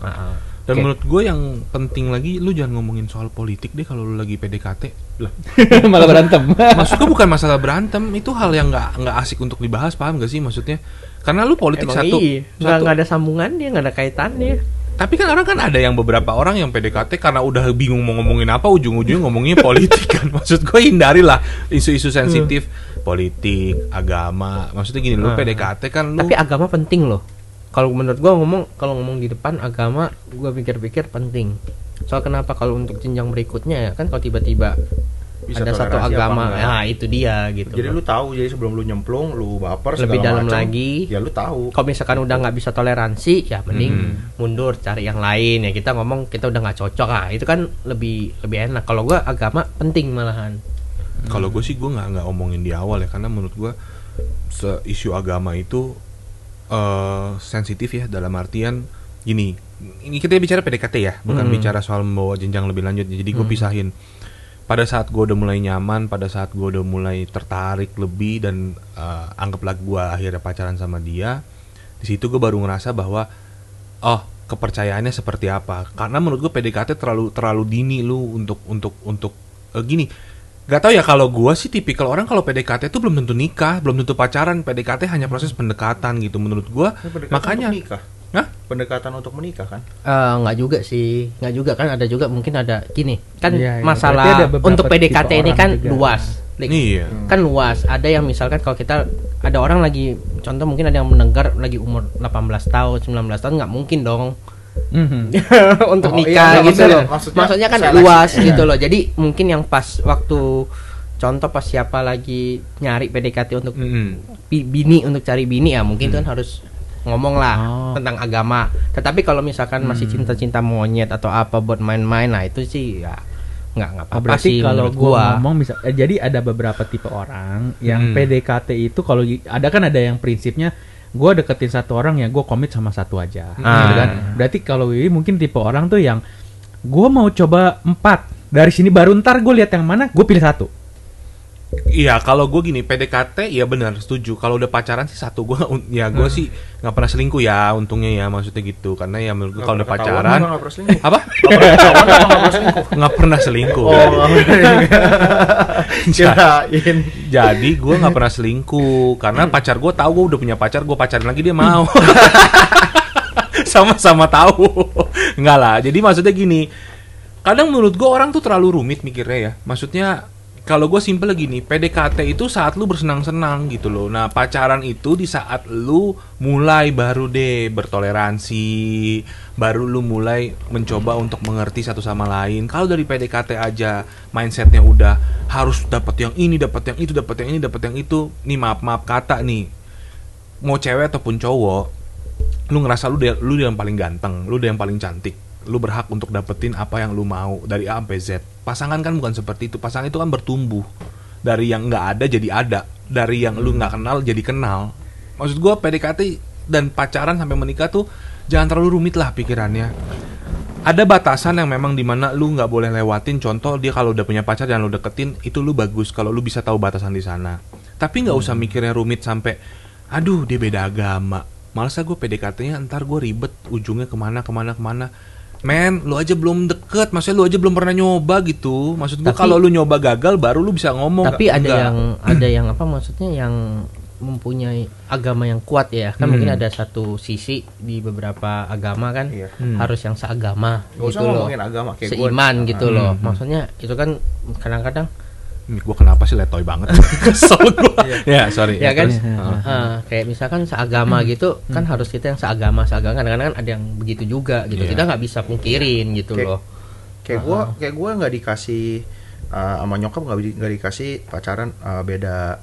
Ah, ah. Dan Oke. menurut gue yang penting lagi, lu jangan ngomongin soal politik deh kalau lu lagi PDKT. Lah, Malah berantem. maksud gue bukan masalah berantem, itu hal yang nggak nggak asik untuk dibahas, paham gak sih maksudnya? Karena lu politik Emang satu, iya satu nggak ada sambungannya nggak ada kaitannya Tapi kan orang kan ada yang beberapa orang yang PDKT karena udah bingung mau ngomongin apa ujung-ujungnya ngomongnya politik kan. Maksud gue hindarilah isu-isu sensitif politik, agama. Maksudnya gini lu Hmm. PDKT kan lu tapi agama penting loh kalau menurut gua ngomong kalau ngomong di depan agama gua pikir-pikir penting soal kenapa kalau untuk jenjang berikutnya ya kan kalau tiba-tiba Bisa ada satu agama enggak. nah itu dia gitu Jadi lu tahu jadi sebelum lu nyemplung, lu baper Lebih dalam macem, lagi. Ya lu tahu. kalau misalkan udah nggak bisa toleransi ya mending Hmm. mundur cari yang lain ya kita ngomong kita udah nggak cocok ah itu kan lebih lebih enak kalau gua agama penting malahan Kalau gue sih gue nggak nggak omongin di awal ya karena menurut gue isu agama itu eh sensitif ya dalam artian gini ini kita bicara PDKT ya bukan Hmm. bicara soal membawa jenjang lebih lanjut jadi gue Hmm. pisahin pada saat gue udah mulai nyaman pada saat gue udah mulai tertarik lebih dan eh, anggaplah gue akhirnya pacaran sama dia di situ gue baru ngerasa bahwa oh kepercayaannya seperti apa karena menurut gue PDKT terlalu terlalu dini lu untuk untuk untuk eh, gini Gak tau ya kalau gua sih tipikal orang kalau PDKT itu belum tentu nikah, belum tentu pacaran. PDKT hanya proses pendekatan gitu menurut pendekatan Makanya untuk menikah. Hah? Pendekatan untuk menikah kan? Eh, nggak juga sih nggak juga kan ada juga mungkin ada gini kan Iya, iya. Masalah untuk PDKT ini kan juga. luas Lik. Iya. kan luas ada yang misalkan kalau kita ada orang lagi contoh mungkin ada yang mendengar lagi umur 18 tahun 19 tahun nggak mungkin dong Mhm. untuk Oh, iya, nikah nggak, gitu loh maksudnya maksudnya kan seleksi. luas Iya. gitu loh jadi mungkin yang pas waktu contoh pas siapa lagi nyari PDKT untuk Mm-mm. bi- bini untuk cari bini ya mungkin kan harus ngomong lah Oh. tentang agama tetapi kalau misalkan masih cinta-cinta monyet atau apa buat main-main nah itu sih ya nggak nggak apa-apa berarti sih kalau gua ngomong bisa eh, jadi ada beberapa tipe orang yang Hmm. PDKT itu kalau ada kan ada yang prinsipnya gua deketin satu orang ya gua komit sama satu aja. Ah. gitu kan? Berarti kalau Wiwi mungkin tipe orang tuh yang gua mau coba empat dari sini baru ntar gue lihat yang mana gue pilih satu Iya, kalau gue gini PDKT ya benar setuju. Kalau udah pacaran sih satu gue ya gue sih nggak pernah selingkuh ya untungnya ya maksudnya gitu. Karena ya menurut gue kalau udah Nggak pacaran nggak pernah selingkuh. apa? Nggak pernah nggak selingkuh. Nggak pernah selingkuh. Oh. Jadi gue nggak pernah selingkuh karena pacar gue tahu gue udah punya pacar gue pacarin lagi dia mau. Sama-sama tahu. Enggak lah. Jadi maksudnya gini. Kadang menurut gue orang tuh terlalu rumit mikirnya ya. Maksudnya kalau gue simple gini, PDKT itu saat lu bersenang-senang gitu loh. Nah pacaran itu di saat lu mulai baru deh bertoleransi, baru lu mulai mencoba untuk mengerti satu sama lain. Kalau dari PDKT aja mindsetnya udah harus dapat yang ini, dapat yang itu, dapat yang ini, dapat yang itu. Nih maaf maaf kata nih, mau cewek ataupun cowok, lu ngerasa lu dia, lu yang paling ganteng, lu dia yang paling cantik, lu berhak untuk dapetin apa yang lu mau dari A sampai Z. Pasangan kan bukan seperti itu. Pasangan itu kan bertumbuh. Dari yang nggak ada jadi ada, dari yang lu nggak kenal jadi kenal. Maksud gua PDKT dan pacaran sampai menikah tuh jangan terlalu rumit lah pikirannya. Ada batasan yang memang di mana lu nggak boleh lewatin. Contoh dia kalau udah punya pacar dan lu deketin itu lu bagus kalau lu bisa tahu batasan di sana. Tapi nggak usah mikirnya rumit sampai aduh dia beda agama. Malas gue PDKT-nya ntar gue ribet ujungnya ke mana ke mana ke mana men lu aja belum deket maksudnya lu aja belum pernah nyoba gitu maksud gue Tapi- kalau lu nyoba gagal baru lu bisa ngomong Tapi ada Enggak. yang ada yang apa maksudnya yang mempunyai agama yang kuat ya kan Hmm. mungkin ada satu sisi di beberapa agama kan Iya. Hmm. harus yang seagama Gak usah gitu loh ngomongin agama kayak gua. seiman gitu Hmm, loh hmm. maksudnya itu kan kadang-kadang Ini gue kenapa sih letoy banget? Kesel gue ya sorry. Ya kan? Terus. Heeh. Eh, kayak misalkan seagama gitu kan harus kita yang seagama seagama kadang-kadang kan ada yang begitu juga gitu. Iya. kita nggak bisa pungkirin gitu Kayak- loh. kayak gue kayak gue nggak dikasih uh, sama nyokap nggak di- nggak dikasih pacaran uh, beda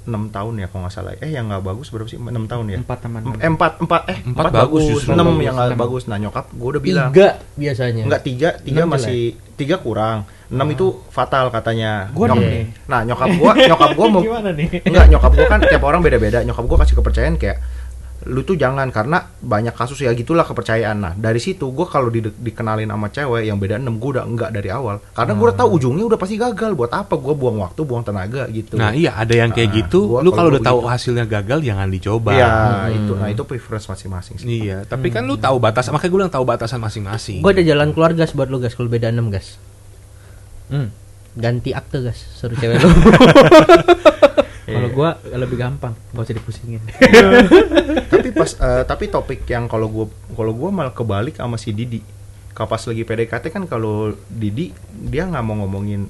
enam tahun ya kalau nggak salah. Eh yang nggak bagus berapa sih? Enam tahun ya? Empat teman. Em- eh, empat empat eh Empat bagus enam yang nggak bagus. Nah nyokap gue udah bilang tiga biasanya. Enggak tiga, tiga masih tiga kurang, enam itu fatal katanya. Gua Nyok- nih. Nah nyokap gua, nyokap gua mau Gimana nih? enggak nyokap gua kan tiap orang beda-beda. Nyokap gua kasih kepercayaan kayak lu tuh jangan karena banyak kasus ya gitulah kepercayaan. Nah dari situ gua kalau di, dikenalin sama cewek yang beda enam gua udah enggak dari awal. Karena gua udah tahu ujungnya udah pasti gagal. Buat apa gua buang waktu, buang tenaga gitu. Nah iya ada yang kayak Nah, gitu. gua- lu kalau udah tahu begitu. hasilnya gagal jangan dicoba. Iya itu, nah itu preference masing-masing. sih. Iya, tapi kan lu tahu batasan. Makanya gue bilang tahu batasan masing-masing. gue ada jalan keluar gas buat lu gas kalau beda enam gas Hmm. ganti akte gas suruh cewek lu Kalau gua lebih gampang, gak usah dipusingin. tapi pas eh, tapi topik yang kalau gua kalau gua malah kebalik sama si Didi. Kalau pas lagi PDKT kan kalau Didi dia nggak mau ngomongin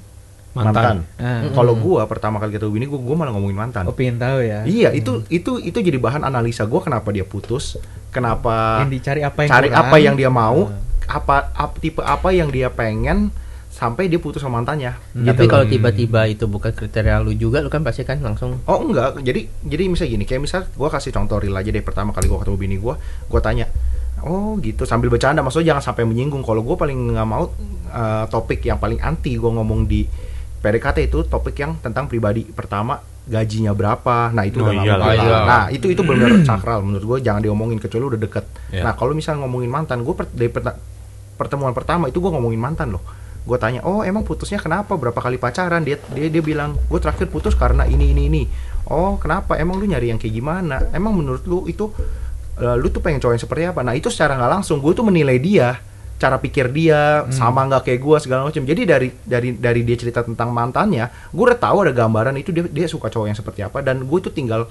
Mantan. mantan. Ah. Kalau gua pertama kali ketemu ini gua gua malah ngomongin mantan. Oh pengen tahu ya. Iya, itu itu itu jadi bahan analisa gua kenapa dia putus, kenapa Yang dicari apa yang cari kurang. apa yang dia mau, Ah. apa, ap- tipe apa yang dia pengen sampai dia putus sama mantannya. tapi Gitu kalau loh. tiba-tiba itu bukan kriteria lu juga lu kan pasti kan langsung Oh enggak, jadi jadi misalnya gini, kayak misal gua kasih contoh real aja deh pertama kali gua ketemu bini gua, gua tanya, oh gitu sambil bercanda, maksudnya jangan sampai menyinggung. Kalau gua paling nggak mau eh, topik yang paling anti gua ngomong di PDKT itu topik yang tentang pribadi. Pertama gajinya berapa, nah itu Oh, udah nggak iyalah. boleh. Iyalah. Nah itu itu benar sakral menurut gua jangan diomongin kecuali udah deket. Iya. Nah kalau misalnya ngomongin mantan, gua per- dari pertemuan pertama itu gua ngomongin mantan loh. Gue tanya, oh emang putusnya kenapa? Berapa kali pacaran? Dia dia dia bilang, gue terakhir putus karena ini ini ini. Oh kenapa? Emang lu nyari yang kayak gimana? Emang menurut lu itu eh, lu tuh pengen cowok yang seperti apa? Nah itu secara nggak langsung gue tuh menilai dia, cara pikir dia sama nggak kayak gue segala macam. Jadi dari dari dari dia cerita tentang mantannya, gue udah tahu ada gambaran itu dia dia suka cowok yang seperti apa dan gue tuh tinggal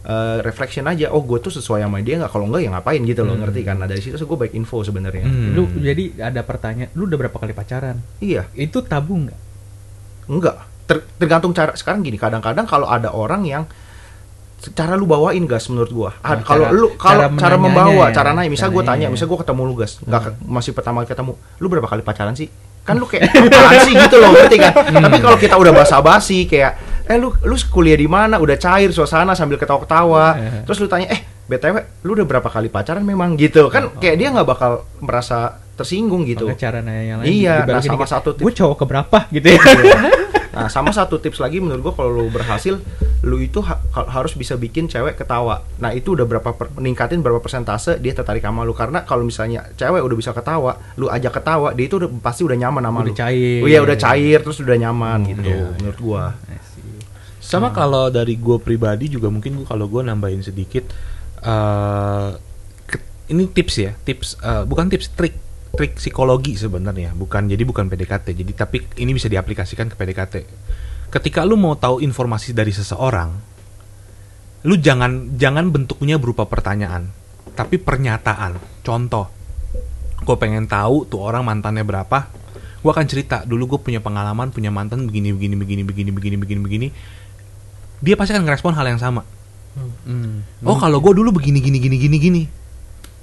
eh, reflection aja. Oh gue tuh sesuai sama dia nggak? Kalau enggak ya ngapain gitu loh ngerti kan? Nah dari situ gue baik info sebenarnya. Hmm. Lu jadi ada pertanyaan, lu udah berapa kali pacaran? Iya. Itu tabu nggak? Enggak. Ter- tergantung cara sekarang gini, kadang-kadang kalau ada orang yang cara lu bawain gas menurut gua. Ah, Oh, kalau lu kalau cara cara, membawa, ya, cara nanya, misal gua caranya tanya, ya. misal gua ketemu lu gas, nggak ke- masih pertama kali ketemu, lu berapa kali pacaran sih? Kan lu kayak apaan sih gitu loh, ngerti kan? Tapi kalau kita udah basa-basi kayak eh lu lu kuliah di mana? Udah cair suasana sambil ketawa-ketawa. Eh. Terus lu tanya, "Eh, BTW, lu udah berapa kali pacaran memang?" gitu. Kan kayak dia nggak bakal merasa tersinggung gitu. Cara nanya yang lain. Iya, nah, sama satu tips. Gue cowok keberapa gitu ya. Nah, sama satu tips lagi menurut gua kalau lu berhasil, lu itu ha- ha- harus bisa bikin cewek ketawa. Nah, itu udah berapa per- meningkatin berapa persentase dia tertarik sama lu karena kalau misalnya cewek udah bisa ketawa, lu ajak ketawa, dia itu udah pasti udah nyaman sama Udah lu. cair. Oh iya, udah cair terus udah nyaman gitu iya. menurut gua. Sama kalau dari gue pribadi juga mungkin gua kalau gue nambahin sedikit eh ke- ini tips ya, tips eh, bukan tips trik trik psikologi sebenarnya, bukan jadi bukan PDKT. Jadi tapi ini bisa diaplikasikan ke PDKT. Ketika lu mau tahu informasi dari seseorang, lu jangan jangan bentuknya berupa pertanyaan, tapi pernyataan. Contoh, gue pengen tahu tuh orang mantannya berapa, gue akan cerita dulu gue punya pengalaman punya mantan begini begini begini begini begini begini begini dia pasti akan ngerespon hal yang sama Hmm. oh kalau gue dulu begini gini gini gini gini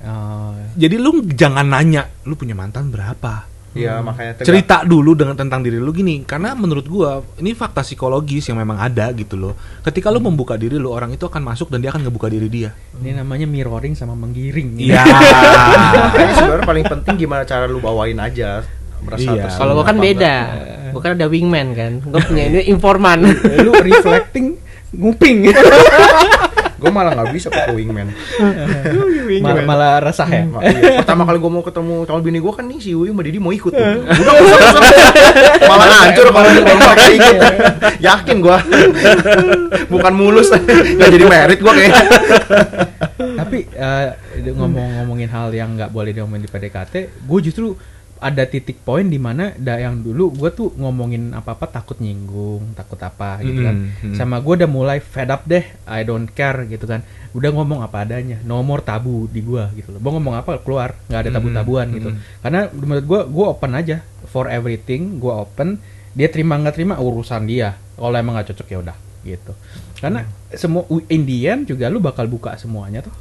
Oh, jadi lu jangan nanya lu punya mantan berapa Iya, makanya tegak- cerita dulu dengan tentang diri lu gini karena menurut gua ini fakta psikologis yang memang ada gitu loh ketika lu membuka diri lu orang itu akan masuk dan dia akan ngebuka diri dia ini namanya mirroring sama menggiring. iya sebenarnya paling penting gimana cara lu bawain aja. Merasa Iya. kalau gua kan beda enggak. gua kan ada wingman kan gua punya ini informan lu reflecting nguping. gue malah nggak bisa pakai wingman. Mal- malah resah ya. Ma- iya. Pertama kali gue mau ketemu calon bini gue kan nih si Uy sama Didi mau ikut tuh. Udah usah, usah. Malah hancur kalau kalau ikut. Yakin gue. Bukan mulus. Gak jadi merit gue kayaknya. Tapi eh, ngomong-ngomongin hal yang nggak boleh diomongin di PDKT, gue justru ada titik poin di mana da yang dulu gue tuh ngomongin apa-apa takut nyinggung, takut apa gitu kan. Mm, mm. Sama gue udah mulai fed up deh, I don't care gitu kan. Udah ngomong apa adanya, no more tabu di gue gitu loh. Mau ngomong apa keluar, nggak ada tabu-tabuan Mm, gitu. mm. Karena menurut gue, gue open aja for everything, gue open. Dia terima nggak terima urusan dia. Kalau emang nggak cocok ya udah gitu. Karena semua in the end juga lu bakal buka semuanya tuh.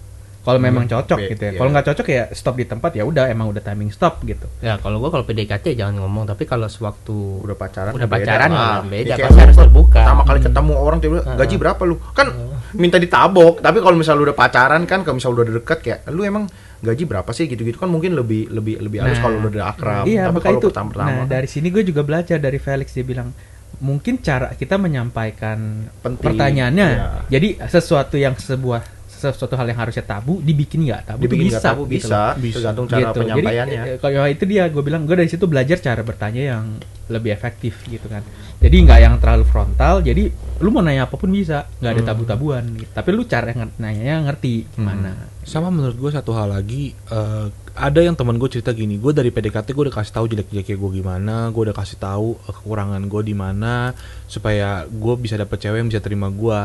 Kalau memang cocok Be- gitu ya. iya. Kalau nggak cocok ya stop di tempat ya udah emang udah timing stop gitu. Ya kalau gua kalau PDKT jangan ngomong, tapi kalau sewaktu Udah pacaran. Udah beda pacaran lah. ya beda, Ini kayak pasti harus lu terbuka. Pertama kali ketemu orang tiba gaji berapa lu? Kan minta ditabok. Tapi kalau misalnya lu udah pacaran kan, kalau misalnya udah deket kayak lu emang gaji berapa sih gitu-gitu kan mungkin lebih lebih lebih halus Nah, kalau udah akrab. Iya, Tapi kalau itu. pertama-tama Nah, kan- dari sini gue juga belajar dari Felix dia bilang mungkin cara kita menyampaikan Penting. pertanyaannya. Iya. Jadi sesuatu yang sebuah sesuatu hal yang harusnya tabu dibikin nggak tabu dibikin bisa tabu gitu bisa, loh. tergantung cara Gitu. penyampaiannya. Jadi eh, kalau itu dia gue bilang gue dari situ belajar cara bertanya yang lebih efektif gitu kan. Jadi nggak yang terlalu frontal. Jadi lu mau nanya apa pun bisa, nggak ada Hmm. tabu-tabuan. Gitu. Tapi lu cara nanyanya ngerti gimana. Sama menurut gue satu hal lagi eh, ada yang teman gue cerita gini, gue dari PDKT gue udah kasih tahu jelek-jeleknya gue gimana, gue udah kasih tahu eh, kekurangan gue di mana supaya gue bisa dapet cewek yang bisa terima gue.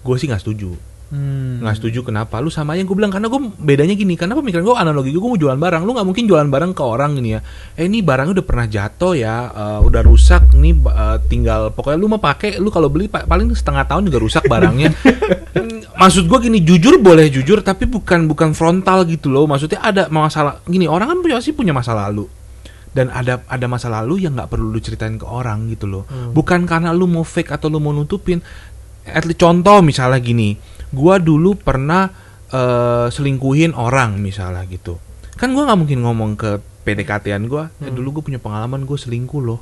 Gue sih nggak setuju, Hmm. nggak setuju kenapa? Lu sama aja gue bilang karena gue bedanya gini, karena pemikiran gue analogi gue mau jualan barang, lu nggak mungkin jualan barang ke orang gini ya. Eh ini barangnya udah pernah jatuh ya, eh, udah rusak, nih eh, tinggal pokoknya lu mau pakai, lu kalau beli pa- paling setengah tahun juga rusak barangnya. maksud gue gini jujur boleh jujur tapi bukan bukan frontal gitu loh maksudnya ada masalah gini orang kan punya sih punya masa lalu dan ada ada masa lalu yang nggak perlu lu ceritain ke orang gitu loh bukan karena lu mau fake atau lu mau nutupin at least contoh misalnya gini gua dulu pernah eh, selingkuhin orang misalnya gitu kan gua nggak mungkin ngomong ke PDKT-an gua eh, dulu gue punya pengalaman gue selingkuh loh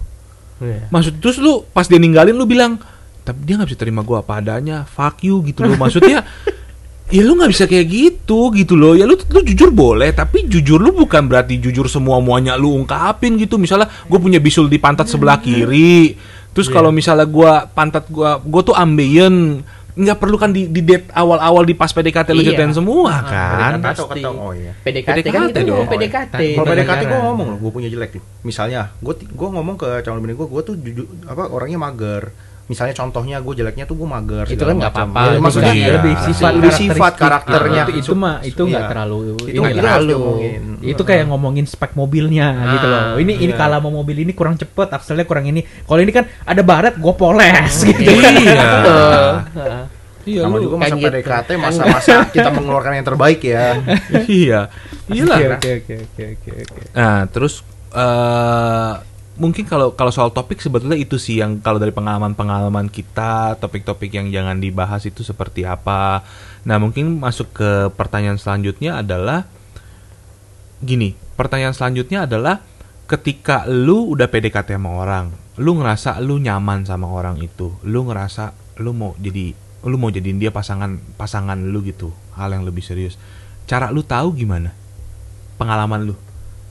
Iya. Maksud terus lu pas dia ninggalin lu bilang, tapi dia nggak bisa terima gua apa adanya, fuck you gitu loh. Maksudnya ya lu nggak bisa kayak gitu gitu loh. Ya lu lu jujur boleh, tapi jujur lu bukan berarti jujur semua muanya lu ungkapin gitu. Misalnya gue punya bisul di pantat sebelah kiri. Terus kalau misalnya gua pantat gua gua tuh ambeien nggak perlu kan di, di date awal-awal di pas PDKT lu Iya. ceritain semua Ah, kan. PDKT. atau ketemu oh iya PDKT, kan PDKT kita dong. ngomong PDKT. Kalau PDKT gue pacaran. ngomong loh, gue punya jelek nih. Misalnya, gue gue ngomong ke calon bini gue, gue tuh jujur apa orangnya mager. Misalnya contohnya gue jeleknya tuh gue mager. Itu kan nggak apa-apa. Ya, maksudnya iya. lebih sifat lebih sifat karakternya. itu, itu mah itu nggak Iya. terlalu Itu ini itu nggak terlalu diomongin. itu kayak ngomongin spek mobilnya gitu loh ini ini iya. kalau mau mobil ini kurang cepet akselnya kurang ini kalau ini kan ada baret gue poles gitu Iya. Iya Nama lu. juga masa Kan gitu. PDKT, masa-masa kita mengeluarkan yang terbaik ya. iya. Iyalah. oke oke oke oke oke oke Nah, terus eh mungkin kalau kalau soal topik sebetulnya itu sih yang kalau dari pengalaman-pengalaman kita, topik-topik yang jangan dibahas itu seperti apa. Nah, mungkin masuk ke pertanyaan selanjutnya adalah gini, pertanyaan selanjutnya adalah ketika lu udah PDKT sama orang, lu ngerasa lu nyaman sama orang itu, lu ngerasa lu mau jadi lu mau jadiin dia pasangan pasangan lu gitu, hal yang lebih serius. Cara lu tahu gimana? Pengalaman lu.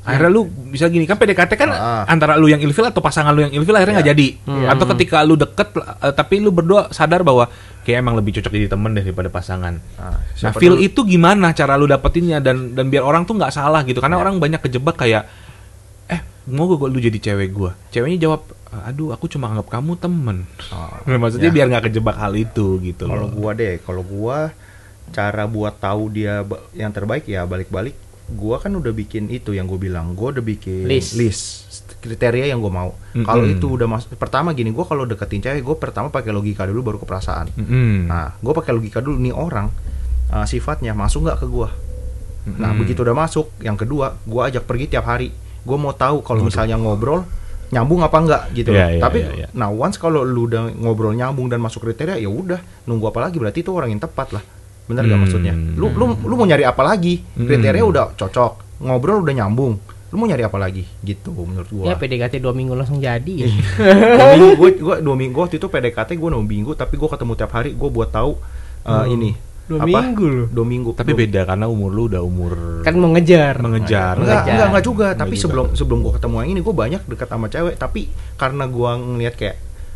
Akhirnya lu bisa gini. Kan PDKT kan Ah. antara lu yang ilfil atau pasangan lu yang ilfil akhirnya nggak jadi. Atau ketika lu deket eh, tapi lu berdua sadar bahwa kayak emang lebih cocok jadi temen deh daripada pasangan. Nah, Nah, feel dulu- itu gimana cara lu dapetinnya? Dan dan biar orang tuh nggak salah gitu. Karena orang banyak kejebak kayak eh mau gue lu jadi cewek gua? Ceweknya jawab aduh aku cuma anggap kamu temen. Oh, maksudnya ya. biar nggak kejebak hal itu gitu Kalau gua deh, kalau gua cara buat tahu dia yang terbaik ya balik-balik gua kan udah bikin itu yang gue bilang gua udah bikin List. kriteria yang gue mau Mm-mm. kalau itu udah mas pertama gini gua kalau deketin cewek gue pertama pakai logika dulu baru ke perasaan Mm-mm. nah gue pakai logika dulu nih orang uh, sifatnya masuk nggak ke gua nah Mm-mm. begitu udah masuk yang kedua gua ajak pergi tiap hari gue mau tahu kalau misalnya ngobrol nyambung apa enggak gitu loh. Iya, iya, tapi iya, iya. nah once kalau lu udah ngobrol nyambung dan masuk kriteria ya udah nunggu apa lagi berarti itu orang yang tepat lah benar gak Hmm. maksudnya lu lu lu mau nyari apa lagi kriteria Hmm. udah cocok ngobrol udah nyambung lu mau nyari apa lagi gitu menurut Ya gua PDKT dua minggu langsung jadi ya. dua minggu gua, gua dua minggu waktu itu PDKT gua dua minggu tapi gua ketemu tiap hari gua buat tahu uh, Hmm. ini Dua Apa? minggu loh. dua minggu Tapi Dua- beda karena umur lu udah umur Kan mau ngejar. mengejar. Enggak, Mengejar. enggak, enggak juga. Tapi juga. sebelum sebelum gua ketemu yang ini, gua banyak dekat sama cewek. Tapi karena gua ngeliat kayak,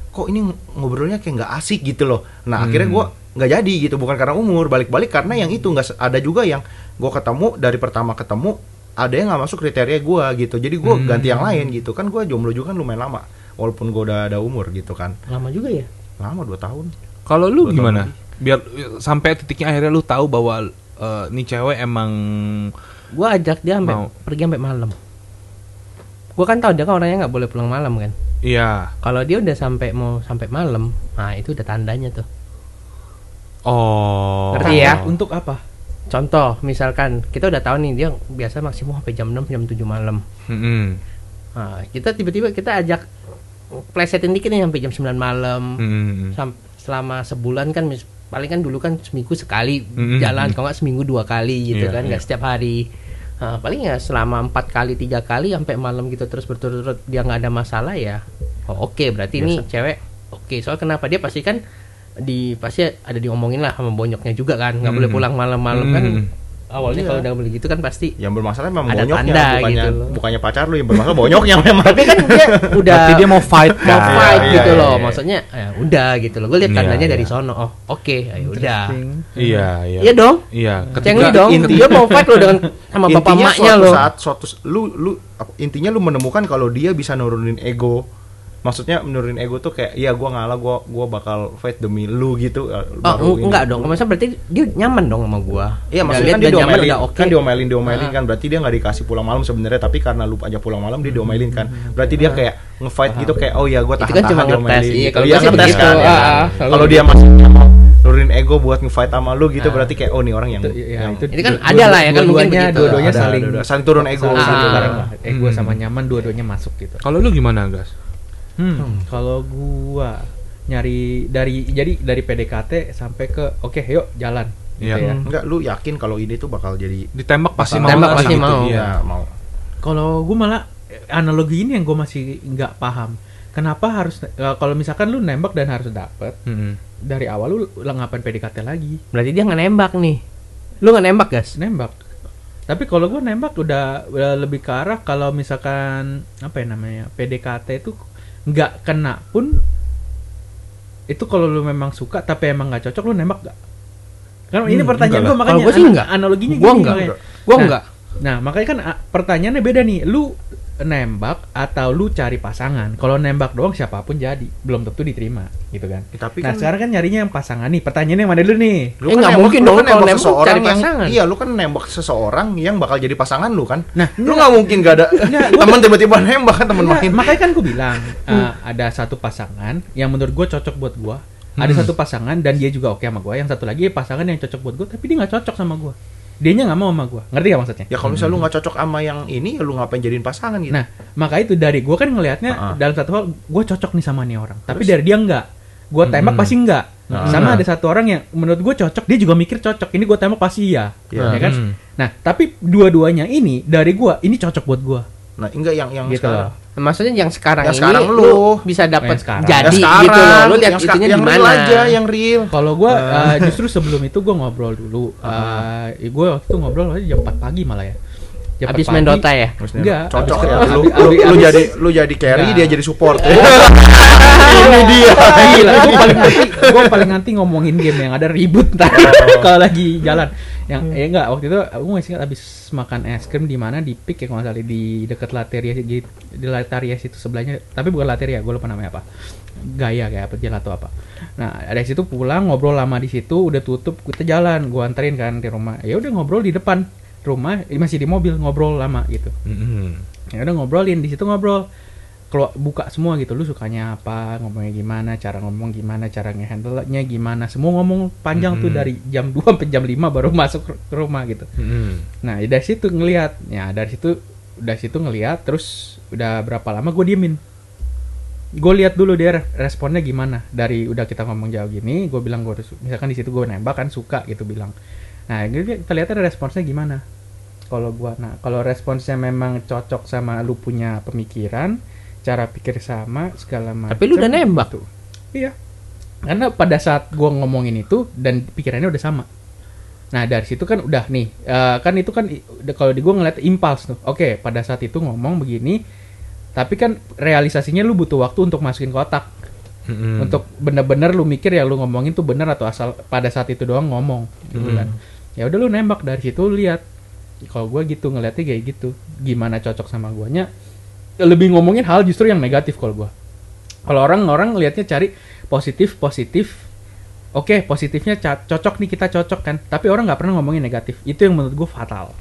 kok ini ngobrolnya kayak nggak asik gitu loh. Nah akhirnya gua nggak jadi gitu. Bukan karena umur, balik-balik karena yang itu nggak ada juga yang gua ketemu dari pertama ketemu ada yang nggak masuk kriteria gua gitu. Jadi gua ganti yang lain gitu. Kan gua jomblo juga kan lumayan lama. Walaupun gua udah ada umur gitu kan. Lama juga ya. Lama 2 tahun. Kalau lu Dua gimana? Biar sampai titiknya akhirnya lu tahu bahwa eh, nih cewek emang Gua ajak dia sampai Mau. pergi sampai malam. Gua kan tahu dia kan orangnya nggak boleh pulang malam kan. iya. Kalau dia udah sampai mau sampai malam, nah itu udah tandanya tuh. Oh. Ngerti ya? Untuk apa? Contoh, misalkan kita udah tahu nih dia biasa maksimum sampai jam 6 jam 7 malam. Mm-mm. Nah, kita tiba-tiba kita ajak plesetin dikit nih sampai jam 9 malam. Mm-mm. Sam- selama sebulan kan mis- paling kan dulu kan seminggu sekali Mm-mm. jalan kalau nggak seminggu dua kali gitu Iya, kan nggak iya. setiap hari Nah, paling ya selama empat kali tiga kali sampai malam gitu terus berturut-turut dia nggak ada masalah ya oh, oke berarti ini cewek oke soal kenapa dia pasti kan di pasti ada diomongin lah sama bonyoknya juga kan nggak boleh Mm. pulang malam-malam kan Mm. awalnya Iya. kalau udah beli gitu kan pasti Yang bermasalah memang Ada bonyoknya, tanda bukannya gitu loh. bukannya pacar lu yang bermasalah bonyoknya memang. tapi kan dia udah Berarti dia mau fight mau kan? fight Iya, gitu iya, loh iya. maksudnya ya udah gitu loh gue lihat Iya, tandanya iya. dari sono oh oke ya udah Interesting. Iya, iya. Iya dong. Iya, Cengli dong. inti- Dia mau fight lo dengan sama bapak suatu lo. saat suatu lu lu intinya lu menemukan kalau dia bisa nurunin ego maksudnya menurunin ego tuh kayak iya gua ngalah gua gua bakal fight demi lu gitu Oh, baru eng- ini. enggak dong. Maksudnya berarti dia nyaman dong sama gua. Iya maksudnya kan dia nyaman, diomelin udah oke. kan diomelin diomelin Ah. kan berarti dia nggak dikasih pulang malam sebenarnya tapi karena lu aja pulang malam dia diomelin kan berarti dia kayak ngefight gitu kayak oh ya gua Itu tahan kan tahan cuma ngetes. diomelin Iya, gitu. kalau Iya, gua sih ngetes begitu. kan, ya Ah, kan? ah, kalau kalau dia masih mau nurunin ego buat ngefight sama lu gitu Ah. berarti kayak oh nih orang yang Itu, ya, yang itu, Itu kan dua- ada lah ya kan, mungkin dua-duanya begitu. dua-duanya Ada, saling. Saling turun ego, saling ego Hmm. sama nyaman dua-duanya masuk gitu Kalau lu gimana, Gas? Hmm, kalau gua nyari dari jadi dari PDKT sampai ke oke yuk jalan gitu Iya. ya. enggak lu yakin kalau ini tuh bakal jadi Ditembak pasti mau. Tembak pasti gitu? mau. Iya. ya mau Kalau gua malah analogi ini yang gua masih nggak paham. Kenapa harus eh, kalau misalkan lu nembak dan harus dapet Mm-mm. dari awal lu ngapain PDKT lagi? Berarti dia nggak nembak nih. Lu nggak nembak, Gas? Nembak. Tapi kalau gua nembak udah, udah lebih ke arah kalau misalkan apa ya namanya PDKT itu nggak kena pun itu kalau lu memang suka tapi emang nggak cocok lu nembak gak? Kan ini Hmm, pertanyaan enggak gua lah. makanya gua sih enggak. analoginya Gua gini enggak. makanya. Gua Nah, enggak. Nah, makanya kan ah, pertanyaannya beda nih. Lu nembak atau lu cari pasangan? Kalau nembak doang siapa pun jadi, belum tentu diterima, gitu kan. Ya, tapi nah, kan- sekarang kan nyarinya yang pasangan nih. Pertanyaannya yang mana dulu nih? Lu Eh, nggak nembak- mungkin lu dong kan kalau nembak nembak seseorang cari yang pasangan. iya lu kan nembak seseorang yang bakal jadi pasangan lu kan Nah, lu nggak mungkin gak ada teman tiba-tiba nembak kan temen Enggak, main makanya kan gue bilang uh, ada satu pasangan yang menurut gue cocok buat gue. Ada Hmm. satu pasangan dan dia juga oke sama gue. Yang satu lagi pasangan yang cocok buat gue, tapi dia nggak cocok sama gue. Dianya nggak mau sama gue. Ngerti gak maksudnya? ya kalau misalnya lu nggak cocok sama yang ini ya lu ngapain jadiin pasangan gitu Nah, maka itu dari gue kan ngelihatnya Ah. dalam satu hal gue cocok nih sama nih orang, tapi dari dia enggak. Gue tembak Hmm. pasti enggak. Ah. Sama ada satu orang yang menurut gue cocok, dia juga mikir cocok. Ini gue tembak pasti iya, Iya. ya kan? Hmm. Nah, tapi dua-duanya ini dari gue, ini cocok buat gue. Nah enggak yang yang Gitu sekarang loh. Maksudnya yang sekarang Yang ini sekarang lu, lu. bisa dapat Yang sekarang. jadi Ya sekarang, gitu loh. Lu lihat yang, itunya yang di real mana. aja yang real Kalau gue Ah. justru sebelum itu gue ngobrol dulu. Ah. gue waktu itu ngobrol aja jam 4 pagi malah ya. Jam 4 Habis main. Dota ya? Enggak, cocok abis- ya abis- lu, abis- lu, lu abis- jadi lu jadi carry Enggak. dia jadi support ini dia. Gila, gue paling nanti gue paling nanti ngomongin game yang ada ribut ntar Oh. kalau lagi jalan. Yang Hmm. eh enggak waktu itu aku masih ingat habis makan es krim di mana di Pik ya kalau salah di dekat Lateria di, di Lateria situ sebelahnya. Tapi bukan Lateria gue lupa namanya apa. Gaya kayak apa gelato apa. Nah dari situ pulang ngobrol lama di situ udah tutup kita jalan gue anterin kan di rumah. Ya udah ngobrol di depan rumah masih di mobil ngobrol lama gitu. Mm-mm. ya udah ngobrolin di situ ngobrol kalau buka semua gitu. Lu sukanya apa ngomongnya gimana cara ngomong gimana cara ngehandle nya gimana. Semua ngomong panjang tuh Mhm. dari jam 2 sampai jam 5 baru masuk ke rumah gitu. Mm-mm. nah dari situ ngelihat. Ya dari situ dari situ ngelihat terus udah berapa lama gue diemin. Gue lihat dulu dia re- responnya gimana. Dari udah kita ngomong jauh gini gue bilang gue misalkan di situ gue nembak kan suka gitu bilang. Nah kita lihat responsnya gimana. Kalau gua nah kalau responsnya memang cocok sama lu punya pemikiran cara pikir sama segala macam Tapi lu udah nembak. gitu. iya karena pada saat gua ngomongin itu dan pikirannya udah sama Nah dari situ kan udah nih, eh, kan itu kan kalau di gue ngeliat impuls tuh. Oke, pada saat itu ngomong begini, tapi kan realisasinya lu butuh waktu untuk masukin ke otak, Mm-mm. untuk bener-bener lu mikir ya lu ngomongin tuh bener atau asal pada saat itu doang ngomong, gitu kan. Ya udah lu nembak dari situ lu lihat. Kalau gue gitu ngeliatnya kayak gitu, gimana cocok sama guanya. Lebih ngomongin hal justru yang negatif kalau gua. Kalau orang-orang lihatnya cari positif positif oke positifnya ca- cocok nih kita cocok kan. Tapi orang nggak pernah ngomongin negatif. Itu yang menurut gue fatal.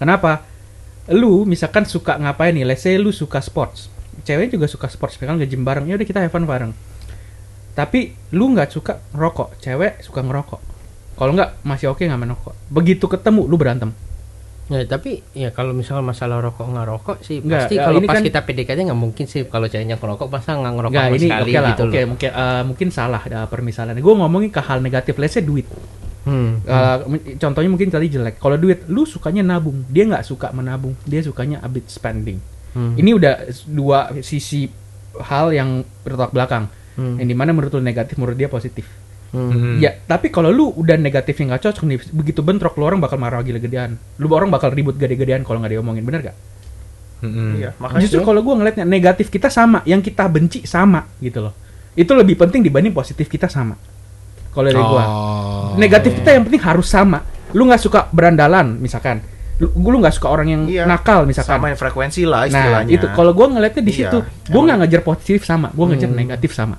Kenapa? Lu misalkan suka ngapain nih? Let's say lu suka sports. Cewek juga suka sports misalkan nge-gym bareng ya udah kita have fun bareng. Tapi lu nggak suka ngerokok. Cewek suka ngerokok. Kalau nggak masih oke nggak merokok begitu ketemu lu berantem Ya, tapi ya kalau misalnya masalah rokok nggak rokok sih Nggak, pasti ya, kalau pas kan- kita PDKT nggak mungkin sih kalau ceweknya ngerokok masa nggak ngerokok Nggak, sama ini sekali oke lah gitu oke loh. mungkin eh, mungkin salah ada permisalan gue ngomongin ke hal negatif let's say duit Hmm. Uh, m- contohnya mungkin tadi jelek. Kalau duit, lu sukanya nabung, dia nggak suka menabung, dia sukanya a bit spending. Hmm. Ini udah dua sisi hal yang bertolak belakang. Hmm. Yang di mana menurut lu negatif, menurut dia positif. Hmm. Mm. Ya, tapi kalau lu udah negatifnya nggak cocok nih, begitu bentrok, lu orang bakal marah gila-gedean. Lu orang bakal ribut gede-gedean kalau nggak diomongin, bener gak? Mm-mm. Iya, makanya Justru kalau gua ngeliatnya negatif kita sama, yang kita benci sama gitu loh. Itu lebih penting dibanding positif kita sama. Kalau dari gua. Oh. negatif kita yang penting harus sama lu nggak suka berandalan misalkan lu lu nggak suka orang yang Iya. nakal misalkan sama yang frekuensi lah nah istilahnya. itu kalau gue ngeliatnya di Iya, situ gue nggak ngejar positif sama gue ngejar negatif sama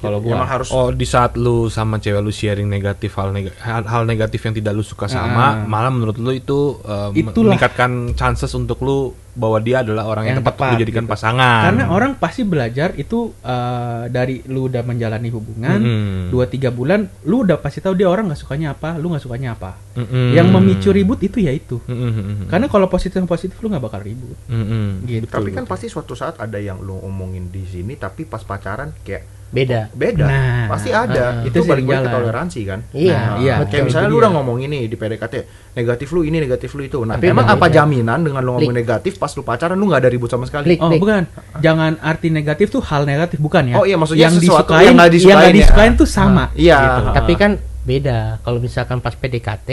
kalau gue emang harus Oh, di saat lu sama cewek lu sharing negatif hal, nega- hal, hal negatif yang tidak lu suka sama, Ah. malah menurut lu itu uh, Itulah. meningkatkan chances untuk lu bahwa dia adalah orang yang, Yang tepat, untuk tepat, lu jadikan gitu. pasangan. karena orang pasti belajar itu eh, dari lu udah menjalani hubungan dua tiga bulan lu udah pasti tahu dia orang nggak sukanya apa lu nggak sukanya apa Mm-mm. yang memicu ribut itu ya itu Mm-mm. karena kalau positif positif lu nggak bakal ribut Mm-mm. gitu tapi kan pasti suatu saat ada yang lu omongin di sini tapi pas pacaran kayak beda beda Nah, pasti ada ah, itu, itu balik ke jalan. toleransi kan Iya, Nah, iya, kayak misalnya lu udah ngomongin nih di PDKT negatif lu ini negatif lu itu nah Tapi emang apa jaminan dengan lu ngomong Lik. negatif pas lu pacaran lu nggak ada ribut sama sekali Klik. Oh bukan, jangan arti negatif tuh hal negatif bukan ya? Oh, iya, maksudnya yang sesuatu disukain, yang nggak disukain yang nggak ya. disukain tuh sama. iya gitu. Ah. tapi kan beda kalau misalkan pas PDKT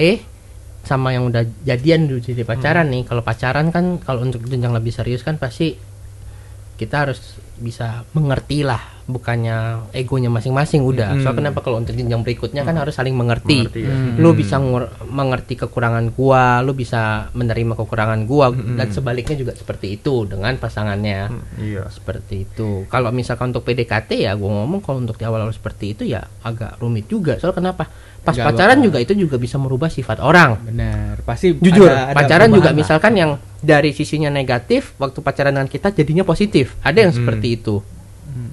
sama yang udah jadian dulu jadi pacaran nih kalau pacaran kan kalau untuk jenjang lebih serius kan pasti kita harus bisa mengerti lah bukannya egonya masing-masing udah soal kenapa kalau untuk jenjang berikutnya kan harus saling mengerti, Mengerti, ya. Hmm. lu bisa mengerti kekurangan gua lu bisa menerima kekurangan gua dan sebaliknya juga seperti itu dengan pasangannya iya seperti itu. Kalau misalkan untuk PDKT ya gue ngomong kalau untuk di awal-awal seperti itu ya agak rumit juga. Soal kenapa? Pas Nggak pacaran bakal. juga itu juga bisa merubah sifat orang. Benar, pasti Jujur, ada- ada pacaran juga lah. misalkan yang dari sisinya negatif waktu pacaran dengan kita jadinya positif. Ada yang seperti itu.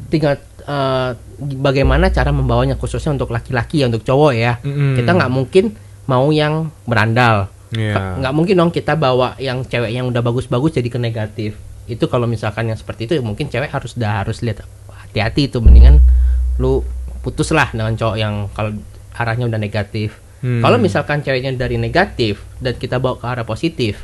Tinggal eh, bagaimana cara membawanya khususnya untuk laki-laki ya untuk cowok ya. Mm-mm. Kita nggak mungkin mau yang berandal. Ka- nggak mungkin dong kita bawa yang cewek yang udah bagus-bagus jadi ke negatif itu kalau misalkan yang seperti itu ya mungkin cewek harus udah harus lihat hati-hati itu mendingan lu putus lah dengan cowok yang kalau arahnya udah negatif Hmm. kalau misalkan ceweknya dari negatif dan kita bawa ke arah positif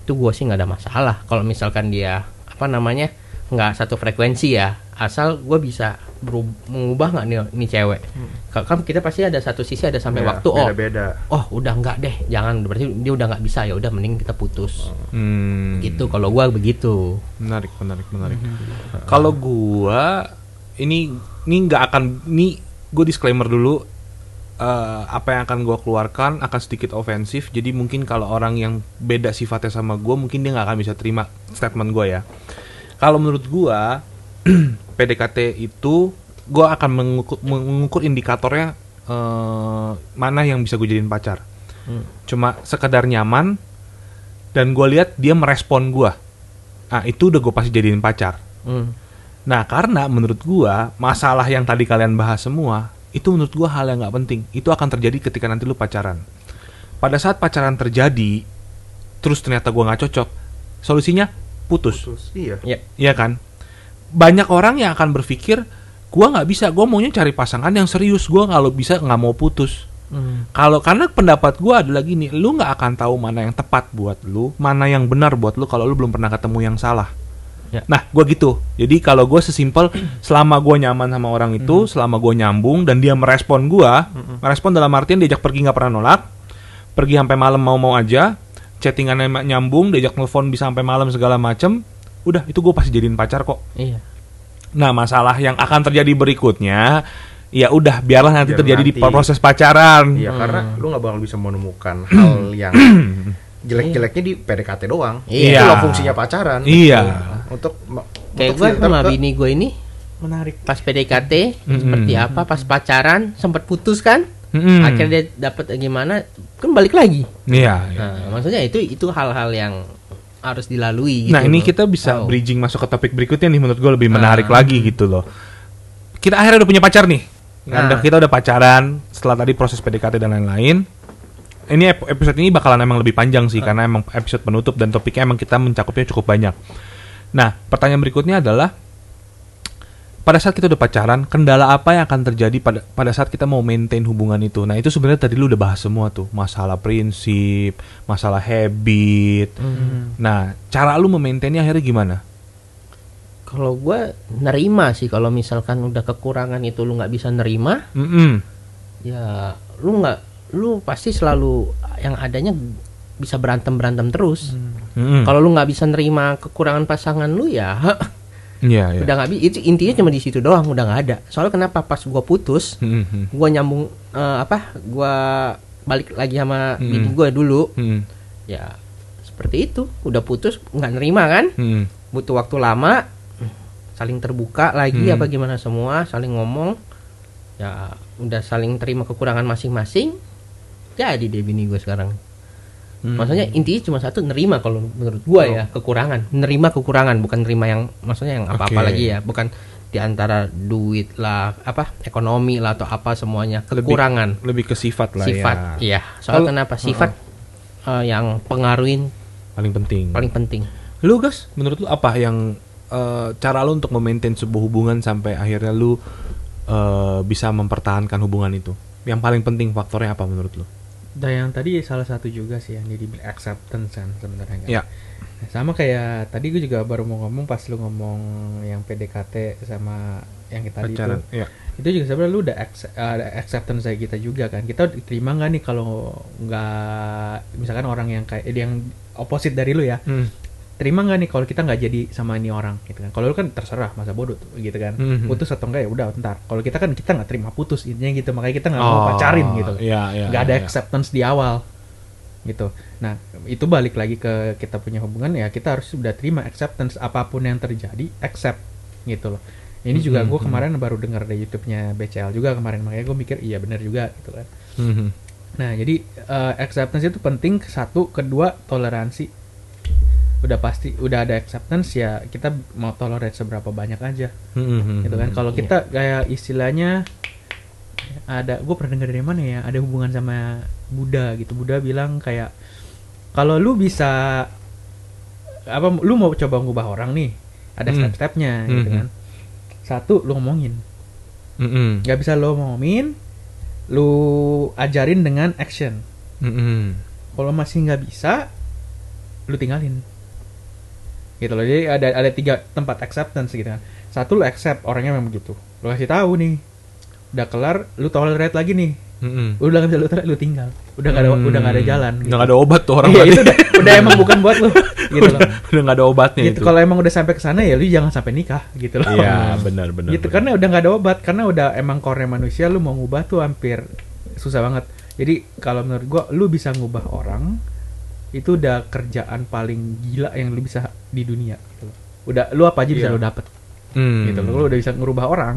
itu gua sih nggak ada masalah kalau misalkan dia apa namanya nggak satu frekuensi ya asal gue bisa berub- mengubah nggak nih, nih cewek Ka- kan kita pasti ada satu sisi ada sampai Iya, waktu oh beda-beda oh udah nggak deh jangan berarti dia udah nggak bisa ya udah mending kita putus Hmm. gitu kalau gua begitu Menarik, menarik, menarik. Kalau gua ini ini nggak akan ini gue disclaimer dulu eh, apa yang akan gua keluarkan akan sedikit ofensif. Jadi mungkin kalau orang yang beda sifatnya sama gua mungkin dia nggak akan bisa terima statement gua ya. Kalau menurut gua PDKT itu gua akan mengukur, mengukur indikatornya eh, mana yang bisa gue jadiin pacar. Cuma sekedar nyaman dan gue lihat dia merespon gua. Ah itu udah gue pasti jadiin pacar. Hmm. nah karena menurut gua masalah yang tadi kalian bahas semua itu menurut gua hal yang nggak penting. Itu akan terjadi ketika nanti lu pacaran. Pada saat pacaran terjadi terus ternyata gua nggak cocok solusinya putus Putus. iya ya Iya kan banyak orang yang akan berpikir gua nggak bisa gua maunya cari pasangan yang serius gua kalau bisa nggak mau putus Hmm. kalau karena pendapat gua adalah gini, lu nggak akan tahu mana yang tepat buat lu, mana yang benar buat lu kalau lu belum pernah ketemu yang salah. Ya. Nah, gua gitu. Jadi kalau gua sesimpel selama gua nyaman sama orang itu, selama gua nyambung dan dia merespon gua, merespon dalam artian diajak pergi nggak pernah nolak, pergi sampai malam mau-mau aja, chattingannya nyambung, diajak telepon bisa sampai malam segala macem, udah itu gue pasti jadiin pacar kok. Iya. Nah, masalah yang akan terjadi berikutnya, ya udah biarlah nanti Biar terjadi di nanti. proses pacaran. Iya, karena Hmm. lu nggak bakal bisa menemukan hal yang jelek-jeleknya di PDKT doang. Iya. Itulah fungsinya pacaran. Iya. Untuk Kayak gue sama ke- bini gue ini Menarik. pas PDKT Mm-mm. seperti apa, pas pacaran sempat putus kan? Mm-mm. Akhirnya dia dapat gimana? Kan balik lagi. Iya. iya. Nah, maksudnya itu itu hal-hal yang harus dilalui gitu Nah ini loh. kita bisa Tahu. bridging masuk ke topik berikutnya nih menurut gue lebih Ah. menarik lagi gitu loh. Kita akhirnya udah punya pacar nih. Nah. Kita udah pacaran setelah tadi proses PDKT dan lain-lain. Ini ep- episode ini bakalan emang lebih panjang sih karena emang episode penutup dan topiknya emang kita mencakupnya cukup banyak. Nah pertanyaan berikutnya adalah pada saat kita udah pacaran, kendala apa yang akan terjadi pada pada saat kita mau maintain hubungan itu? Nah itu sebenarnya tadi lu udah bahas semua tuh, masalah prinsip, masalah habit. Nah cara lu memaintainnya akhirnya gimana? Kalau gue nerima sih kalau misalkan udah kekurangan itu lu nggak bisa nerima, Mm-mm. ya lu nggak lu pasti selalu yang adanya bisa berantem berantem terus. Mm-mm. Kalau lu nggak bisa nerima kekurangan pasangan lu ya Iya, iya. udah nggak bisa. Itu intinya cuma di situ doang udah nggak ada. Soalnya kenapa pas gua putus, Mm-mm. gua nyambung eh, apa? Gua balik lagi sama Hmm. bini gua dulu. Mm-mm. Ya seperti itu. Udah putus nggak nerima kan? Mm-mm. butuh waktu lama saling terbuka lagi Hmm. apa gimana semua saling ngomong ya udah saling terima kekurangan masing-masing jadi deh bini gue sekarang Hmm. maksudnya intinya cuma satu nerima kalau menurut gue ya kekurangan nerima kekurangan bukan nerima yang maksudnya yang apa-apa Oke. lagi ya bukan di antara duit lah apa ekonomi lah atau apa semuanya Lebih- kekurangan Lebih ke sifat lah sifat ya. iya soal Kalau- kenapa sifat eh, yang pengaruhin Paling penting. paling penting Lu gas, menurut lu apa yang eh, cara lu untuk memaintain sebuah hubungan sampai akhirnya lu eh, bisa mempertahankan hubungan itu? Yang paling penting faktornya apa menurut lu? Dan yang tadi salah satu juga sih yang di acceptance kan sebenarnya kan. Ya. Nah, sama kayak tadi gue juga baru mau ngomong pas lu ngomong yang PDKT sama yang kita tadi itu. Iya. Itu juga sebenarnya lu udah acce- ada acceptance dari kita juga kan. Kita terima nggak nih kalau nggak misalkan orang yang kayak eh, yang opposite dari lu ya. Hmm. Terima nggak nih kalau kita nggak jadi sama ini orang gitu kan. Kalau lu kan terserah masa bodoh tuh gitu kan. Mhm. Putus atau enggak ya udah ntar. Kalau kita kan kita nggak terima putus intinya gitu. Makanya kita nggak mau pacarin gitu Iya, iya. nggak ada iya. acceptance di awal gitu nah itu balik lagi ke kita punya hubungan ya kita harus sudah terima acceptance apa pun yang terjadi accept gitu loh ini juga gue Mhm. kemarin baru dengar dari YouTube-nya BCL juga kemarin makanya gue mikir iya benar juga gitu kan Mhm. nah jadi eh, acceptance itu penting satu kedua toleransi udah pasti udah ada acceptance ya kita mau tolerate seberapa banyak aja Mhm. gitu kan kalau kita kayak istilahnya ada gue pernah dengar dari mana ya ada hubungan sama Buddha gitu Buddha bilang kayak kalau lu bisa apa lu mau coba ngubah orang nih ada Hmm. step-stepnya gitu Mhm. kan satu lu ngomongin nggak bisa lu ngomongin lu ajarin dengan action Mhm. kalau masih nggak bisa lu tinggalin gitu loh. Jadi ada ada tiga tempat acceptance gitu kan. Satu lu accept orangnya memang begitu. Lu kasih tahu nih. Udah kelar lu tolerate lagi nih. Mhm. udah nggak bisa lu tolerate lu tinggal. Udah nggak ada Hmm. udah nggak ada jalan Udah nggak ada obat tuh orang iya itu udah, udah emang bukan buat lu. Gitu loh. Udah, udah nggak ada obatnya gitu. itu. kalau emang udah sampai ke sana ya lu jangan sampai nikah gitu loh. Iya, benar benar. gitu benar. karena udah nggak ada obat karena udah emang core manusia lu mau ngubah tuh hampir susah banget. Jadi kalau menurut gua lu bisa ngubah orang itu udah kerjaan paling gila yang lu bisa di dunia gitu loh. udah lu apa aja bisa Iya. lu dapet Hmm. gitu loh lu udah bisa ngerubah orang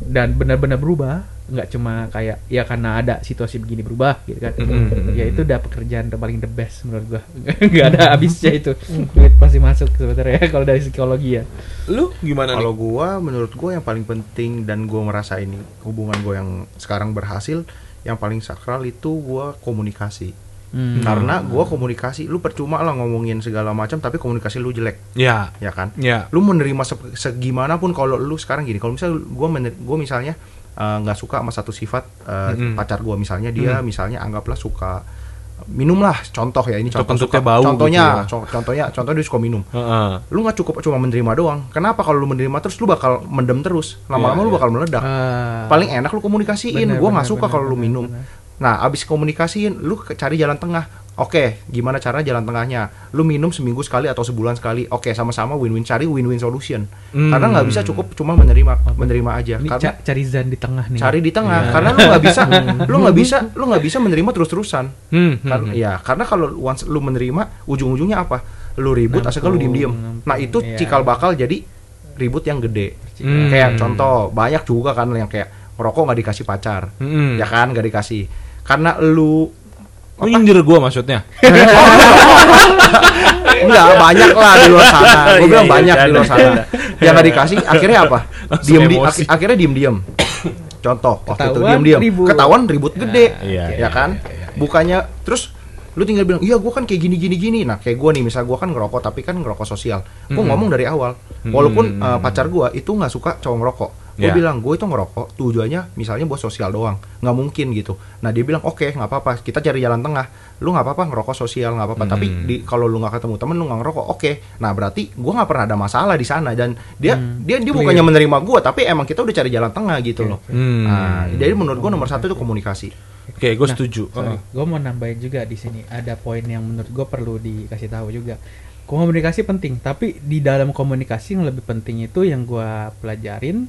dan benar-benar berubah nggak cuma kayak ya karena ada situasi begini berubah gitu kan Mm-mm. ya itu udah pekerjaan the paling the best menurut gua nggak ada habisnya itu duit pasti masuk sebenarnya kalau dari psikologi ya Lu gimana Kalau gua menurut gua yang paling penting dan gua merasa ini hubungan gua yang sekarang berhasil, yang paling sakral itu gua komunikasi. Hmm. Karena gua komunikasi, lu percuma lah ngomongin segala macam tapi komunikasi lu jelek, Ya, ya kan? ya. Lu menerima se- segimanapun kalau lu sekarang gini, kalau misalnya gua mener- gua misalnya eh, nggak suka sama satu sifat eh, Mm-mm. pacar gua misalnya dia misalnya anggaplah suka minum lah contoh ya ini contoh suka- bau contohnya gitu ya. co- contohnya contoh dia suka minum Heeh. lu nggak cukup cuma menerima doang kenapa kalau lu menerima terus lu bakal mendem terus lama-lama Iya, lu iya. bakal meledak Ah. paling enak lu komunikasiin gua nggak suka kalau lu minum bener. Nah, abis komunikasiin, lu cari jalan tengah. Oke, gimana cara jalan tengahnya? Lu minum seminggu sekali atau sebulan sekali. Oke, sama-sama win-win cari win-win solution. Hmm. Karena nggak bisa cukup cuma menerima menerima aja. Ini Karena ca- cari zan di tengah nih. cari di tengah. Iya. Karena lu nggak bisa, lu nggak bisa, lu nggak bisa menerima terus-terusan. Hmm, hmm, Karena hmm. ya, karena kalau once lu menerima, ujung-ujungnya apa? Lu ribut, asal lu diem-diem. Nah itu iya. cikal bakal jadi ribut yang gede. Hmm. Kayak contoh, banyak juga kan yang kayak ngerokok nggak dikasih pacar, Hmm. ya kan nggak dikasih. Karena lu Lu nyindir gua maksudnya. Enggak, banyak lah di luar sana. Gue Iya, bilang iya, banyak di luar bercanda. sana. Yang nggak dikasih, akhirnya apa? Diem di, ak- akhirnya diem diem. Contoh, waktu itu Ketahuan diem diem. ribut. Ketahuan ribut gede, iya, ya iya, kan? iya, iya, iya. Bukannya terus lu tinggal bilang, iya gue kan kayak gini gini gini. Nah kayak gue nih, misal gue kan ngerokok tapi kan ngerokok sosial. Gue ngomong dari awal, walaupun eh, pacar gue itu nggak suka cowok ngerokok. Gue Iya. bilang gue itu ngerokok tujuannya misalnya buat sosial doang, nggak mungkin gitu. Nah dia bilang oke nggak apa-apa, kita cari jalan tengah. Lu nggak apa-apa ngerokok sosial nggak apa-apa, tapi Hmm. di kalau lu nggak ketemu temen lu nggak ngerokok, oke. Nah berarti gue nggak pernah ada masalah di sana dan dia dia dia bukannya menerima gue, tapi emang kita udah cari jalan tengah gitu loh. Hmm. Nah, jadi menurut gue nomor satu itu komunikasi. Oke, gue setuju. Sorry, gue mau nambahin juga di sini ada poin yang menurut gue perlu dikasih tahu juga. Komunikasi penting, tapi di dalam komunikasi yang lebih penting itu yang gue pelajarin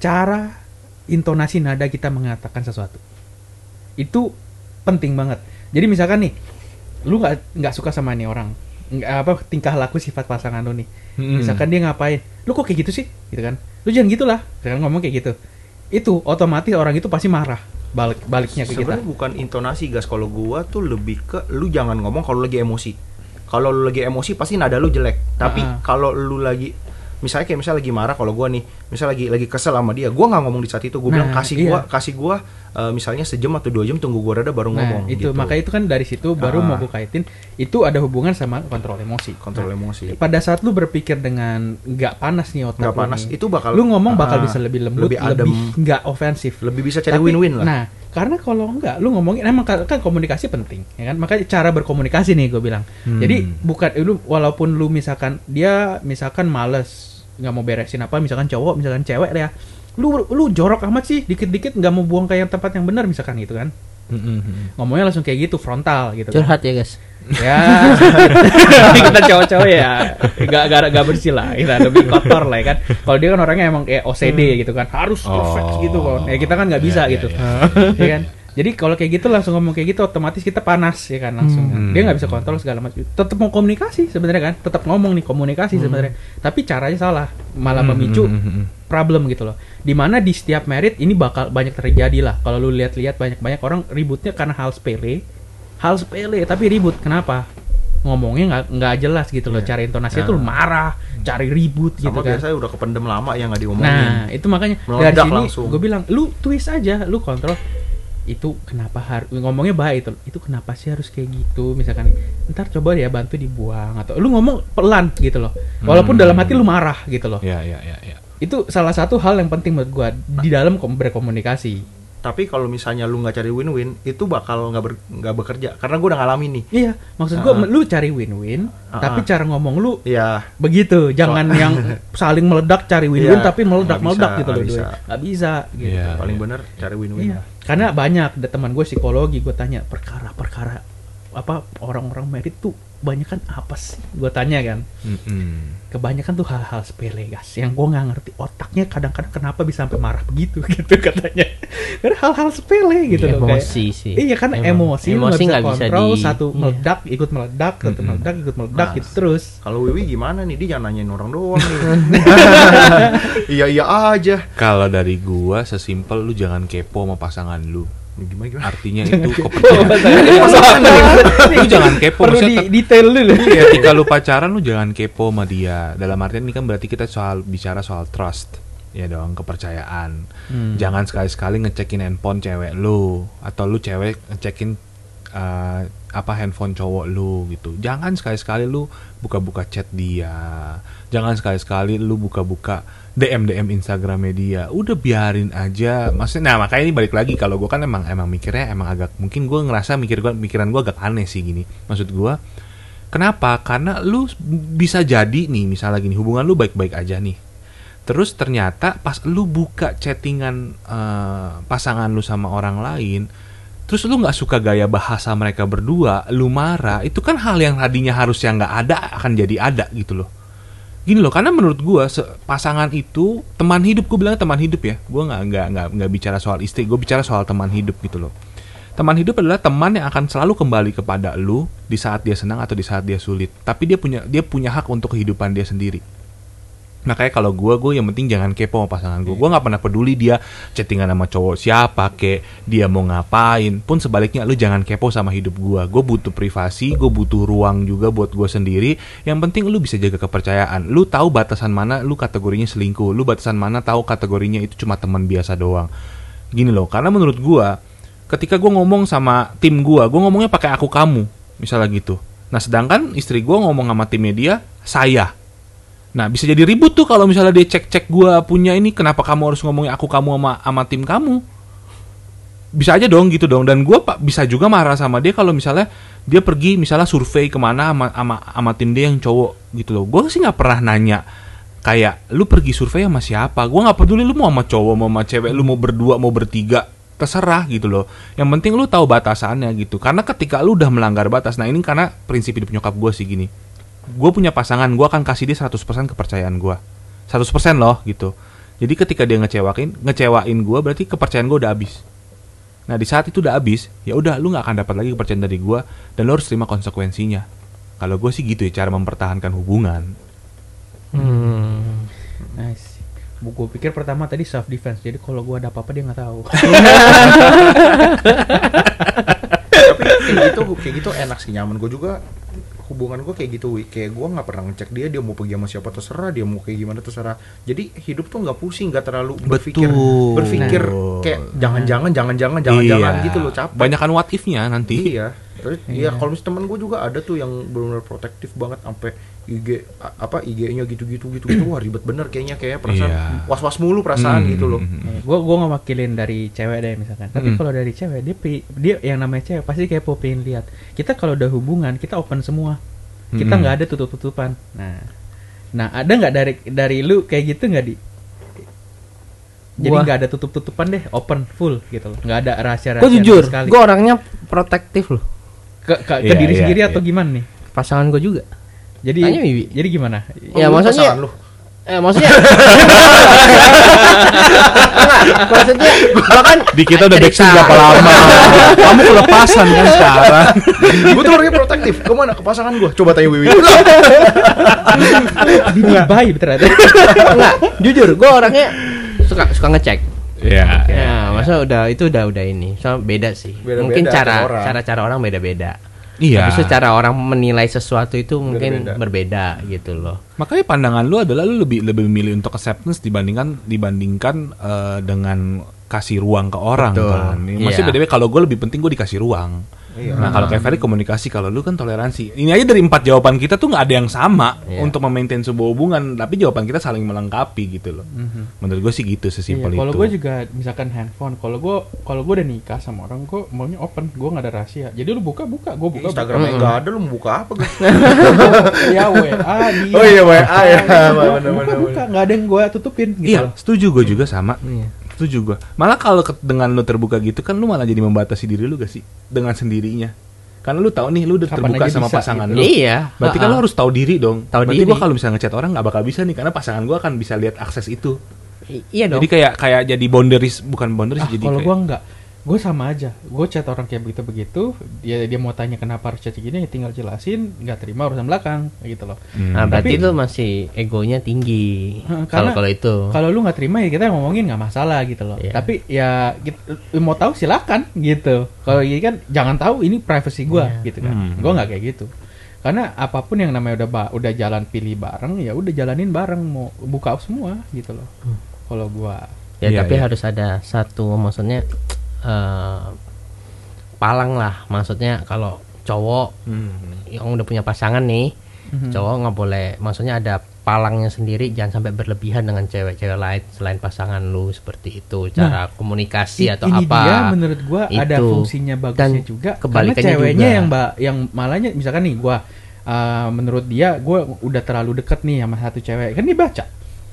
cara intonasi nada kita mengatakan sesuatu. Itu penting banget. Jadi misalkan nih, lu nggak nggak suka sama nih orang, nggak apa tingkah laku sifat pasangan lu nih. Hmm. Misalkan dia ngapain, lu kok kayak gitu sih, gitu kan? Lu jangan gitulah, jangan ngomong kayak gitu. Itu otomatis orang itu pasti marah balik baliknya ke kita. Sebenarnya bukan intonasi gas kalau gua tuh lebih ke lu jangan ngomong kalau lagi emosi. Kalau lu lagi emosi pasti nada lu jelek. Tapi Ah. kalau lu lagi misalnya kayak misalnya lagi marah kalau gua nih, misalnya lagi lagi kesel sama dia, gua nggak ngomong di saat itu. Gua bilang Nah, kasih iya. gua kasih gua eh, misalnya sejam atau dua jam tunggu gua reda baru Nah, ngomong itu gitu. maka itu kan dari situ baru Ah. mau gue kaitin itu ada hubungan sama kontrol emosi. kontrol Nah, emosi. pada saat lu berpikir dengan nggak panas nih otak Nggak lu panas, nih, itu bakal- lu ngomong bakal Ah, bisa lebih lembut, lebih nggak ofensif. Lebih bisa cari win-win lah. Nah, karena kalau enggak lu ngomongin emang kan kan komunikasi penting, ya kan? Makanya cara berkomunikasi nih gue bilang. Hmm. Jadi bukan lu walaupun lu misalkan dia misalkan males nggak mau beresin apa misalkan cowok misalkan cewek ya lu lu jorok amat sih dikit-dikit nggak mau buang ke yang tempat yang benar misalkan gitu kan Hmm, hmm, hmm. ngomongnya langsung kayak gitu frontal gitu kan. Curhat ya guys. Ya kita cowok-cowok ya gak, gak, gak bersih lah kita lebih kotor lah ya kan kalau dia kan orangnya emang kayak OCD gitu kan harus perfect Oh. gitu kan ya kita kan nggak bisa Iya, iya, gitu iya. ya kan jadi kalau kayak gitu langsung ngomong kayak gitu otomatis kita panas ya kan langsung Hmm. dia nggak bisa kontrol segala macam tetap mau komunikasi sebenarnya kan tetap ngomong nih komunikasi sebenarnya tapi caranya salah malah Hmm, memicu hmm, hmm, hmm. problem gitu loh. Di mana di setiap merit ini bakal banyak terjadi lah. Kalau lu lihat-lihat banyak-banyak orang ributnya karena hal sepele, hal sepele tapi ribut. Kenapa? Ngomongnya nggak nggak jelas gitu loh. Cara intonasinya tuh marah, cari ribut gitu Sama kan. biasanya udah kependem lama ya nggak diomongin. Nah itu makanya dari Meledak sini langsung. gue bilang lu twist aja, lu kontrol itu kenapa harus ngomongnya baik itu itu kenapa sih harus kayak gitu misalkan ntar coba ya bantu dibuang atau lu ngomong pelan gitu loh walaupun Hmm. dalam hati lu marah gitu loh Ya, ya, ya, ya. itu salah satu hal yang penting menurut gua di dalam kom- berkomunikasi Tapi kalau misalnya lu nggak cari win-win, itu bakal nggak ber- nggak bekerja. Karena gue udah ngalamin nih. iya maksud gua Ah. lu cari win-win Ah, tapi cara ngomong lu Iya. begitu jangan yang saling meledak cari win-win Iya, tapi meledak meledak bisa, gitu loh nggak bisa. nggak bisa gitu Iya. paling bener cari win-win. Iya. Karena banyak ada teman gue psikologi gue tanya perkara-perkara apa orang-orang merit tuh banyak kan apa sih? Gue tanya kan. Hmm, hmm. Kebanyakan tuh hal-hal sepele guys yang gue nggak ngerti otaknya kadang-kadang kenapa bisa sampai marah begitu gitu katanya. Karena hal-hal sepele gitu loh kayak. Emosi sih. Iya kan emosi, lu Emosi nggak bisa bisa kontrol di- satu iya. meledak ikut meledak satu Mm-mm. meledak ikut meledak gitu terus. Kalau Wiwi gimana nih? Dia jangan nanyain orang doang nih. iya iya aja. Kalau dari gua sesimpel lu jangan kepo sama pasangan lu. Gimana gimana? Artinya itu kepercayaan. lu jangan kepo Perlu di detail dulu. Iya, ketika lu pacaran lu jangan kepo sama dia. Dalam artian ini kan berarti kita soal bicara soal trust. Ya dong, kepercayaan. Hmm. Jangan sekali-sekali ngecekin handphone cewek lu atau lu cewek ngecekin uh, apa handphone cowok lu gitu. Jangan sekali-sekali lu buka-buka chat dia. Jangan sekali-sekali lu buka-buka DM DM Instagramnya dia. Udah biarin aja. Maksudnya nah makanya ini balik lagi kalau gua kan emang emang mikirnya emang agak mungkin gua ngerasa mikir gua pikiran gua agak aneh sih gini. Maksud gua Kenapa? Karena lu bisa jadi nih misalnya gini hubungan lu baik-baik aja nih. Terus ternyata pas lu buka chattingan eh, pasangan lu sama orang lain, terus lu nggak suka gaya bahasa mereka berdua, lu marah, itu kan hal yang tadinya harusnya nggak ada akan jadi ada gitu loh. Gini loh, karena menurut gua pasangan itu teman hidup, gue bilang teman hidup ya. Gua nggak nggak nggak nggak bicara soal istri, gue bicara soal teman hidup gitu loh. Teman hidup adalah teman yang akan selalu kembali kepada lu di saat dia senang atau di saat dia sulit. Tapi dia punya dia punya hak untuk kehidupan dia sendiri. Makanya kalau gue, gue yang penting jangan kepo sama pasangan gue. Gue nggak pernah peduli dia chattingan sama cowok siapa, kek dia mau ngapain. Pun sebaliknya, lu jangan kepo sama hidup gue. Gue butuh privasi, gue butuh ruang juga buat gue sendiri. Yang penting lu bisa jaga kepercayaan. Lu tahu batasan mana lu kategorinya selingkuh. Lu batasan mana tahu kategorinya itu cuma teman biasa doang. Gini loh, karena menurut gue, ketika gue ngomong sama tim gue, gue ngomongnya pakai aku kamu, misalnya gitu. Nah sedangkan istri gue ngomong sama timnya dia, saya. Nah, bisa jadi ribut tuh kalau misalnya dia cek-cek gua punya ini, kenapa kamu harus ngomongin aku kamu sama sama tim kamu? Bisa aja dong gitu dong. Dan gua pak bisa juga marah sama dia kalau misalnya dia pergi misalnya survei ke mana sama sama, sama tim dia yang cowok gitu loh. Gua sih nggak pernah nanya kayak lu pergi survei sama siapa? Gua nggak peduli lu mau sama cowok mau sama cewek, lu mau berdua mau bertiga terserah gitu loh. Yang penting lu tahu batasannya gitu. Karena ketika lu udah melanggar batas, nah ini karena prinsip hidup nyokap gue sih gini gue punya pasangan gue akan kasih dia 100% kepercayaan gue 100% loh gitu jadi ketika dia ngecewain ngecewain gue berarti kepercayaan gue udah habis nah di saat itu udah habis ya udah lu nggak akan dapat lagi kepercayaan dari gue dan lu harus terima konsekuensinya kalau gue sih gitu ya cara mempertahankan hubungan Hmm. Nice. Bu, gue pikir pertama tadi self defense. Jadi kalau gue ada apa-apa dia nggak tahu. tapi kayak gitu kayak gitu enak sih nyaman gue juga hubungan gue kayak gitu Wi. kayak gue nggak pernah ngecek dia dia mau pergi sama siapa terserah dia mau kayak gimana terserah jadi hidup tuh nggak pusing nggak terlalu berpikir Betul. berpikir Nah. kayak jangan-jangan jangan-jangan jangan-jangan Iya. gitu loh capek banyakan what if-nya nanti iya terus ya kalau misalnya temen gue juga ada tuh yang benar-benar protektif banget sampai IG apa IG-nya gitu-gitu gitu-gitu wah ribet bener kayaknya kayak perasaan Iya. was-was mulu perasaan Hmm, gitu loh hmm, hmm. gue gue nggak wakilin dari cewek deh misalkan. Tapi Mm. kalau dari cewek dia dia yang namanya cewek pasti kayak pengen lihat. Kita kalau udah hubungan kita open semua. Kita Mm. nggak ada tutup-tutupan. Nah, nah ada nggak dari dari lu kayak gitu nggak di? Jadi nggak ada tutup-tutupan deh, open full gitu loh. Nggak ada rahasia-rahasia Gue jujur, gue orangnya protektif loh. ke, ke, ke Iya, diri iya, sendiri iya. atau gimana nih? Pasangan gue juga. Jadi Tanya Bibi. jadi gimana? ya Oh, maksudnya, lu. eh maksudnya, Enggak, maksudnya bahkan di kita udah backstreet berapa lama kamu kelepasan kan sekarang gue tuh orangnya protektif ke mana ke pasangan gue coba tanya Wiwi Ini baik ternyata. Enggak, jujur, gue orangnya suka suka ngecek. ya Ya, masa udah itu udah udah ini, so beda sih. Beda-beda mungkin tiap cara orang. cara cara orang beda-beda. Iya Tapi secara orang menilai sesuatu itu mungkin Beda-beda. berbeda gitu loh. Makanya pandangan lu adalah lu lebih lebih memilih untuk acceptance dibandingkan dibandingkan eh, dengan kasih ruang ke orang Betul. kan. Masih Iya. beda kalau gue lebih penting gue dikasih ruang. Iya. Nah kalau kayak Ferry komunikasi, kalau lu kan toleransi. Ini aja dari empat jawaban kita tuh nggak ada yang sama Iya. untuk memaintain sebuah hubungan, tapi jawaban kita saling melengkapi gitu loh. Menurut gue sih gitu Iya, sesimpel kalau itu. gue juga misalkan handphone, kalau gue kalau gue udah nikah sama orang, gue maunya open, gue nggak ada rahasia. Jadi lu buka buka, gue buka. Instagramnya nggak ada lu mau buka apa ya WA dia. Oh iya, WA, ya. Buka, buka, nggak ada yang gue tutupin. Gitu Iya, loh. setuju gue juga sama. Iya. Setuju gue. Malah kalau dengan lu terbuka gitu kan lu malah jadi membatasi diri lu gak sih dengan sendirinya. Karena lu tahu nih lu udah Kapan terbuka sama bisa pasangan gitu. lu. Iya. Berarti kan ha-ha. lu harus tahu diri dong. Tahu Berarti diri. gua kalau misalnya ngechat orang nggak bakal bisa nih karena pasangan gua akan bisa lihat akses itu. I- iya dong. Jadi kayak kayak jadi boundaries bukan boundaries Ah, jadi kalau kayak, gue nggak, gue sama aja. Gue chat orang kayak begitu begitu, dia dia mau tanya kenapa harus chat gini, ya tinggal jelasin, nggak terima urusan belakang, gitu loh. Hmm. Nah, berarti Tapi- itu masih egonya tinggi. Heeh, Kalau kalau itu. Kalau lu nggak terima ya kita ngomongin nggak masalah gitu loh. Iya. Tapi ya kita, mau tahu silakan gitu. Kalau ini kan jangan tahu ini privacy gua Iya. gitu kan. Hmm. Gua nggak kayak gitu. Karena apa pun yang namanya udah ba- udah jalan pilih bareng ya udah jalanin bareng mau buka semua gitu loh. Kalau gua Ya Iya, tapi iya. harus ada satu maksudnya eh palang lah maksudnya kalau cowok Hmm. yang udah punya pasangan nih Mhm. cowok nggak boleh maksudnya ada palangnya sendiri jangan sampai berlebihan dengan cewek-cewek lain selain pasangan lu seperti itu cara komunikasi I- atau ini apa dia menurut gua ada Itu. fungsinya bagusnya Dan juga karena kebalikannya ceweknya juga. yang mbak yang malahnya misalkan nih gua uh, menurut dia gua udah terlalu deket nih sama satu cewek kan dia baca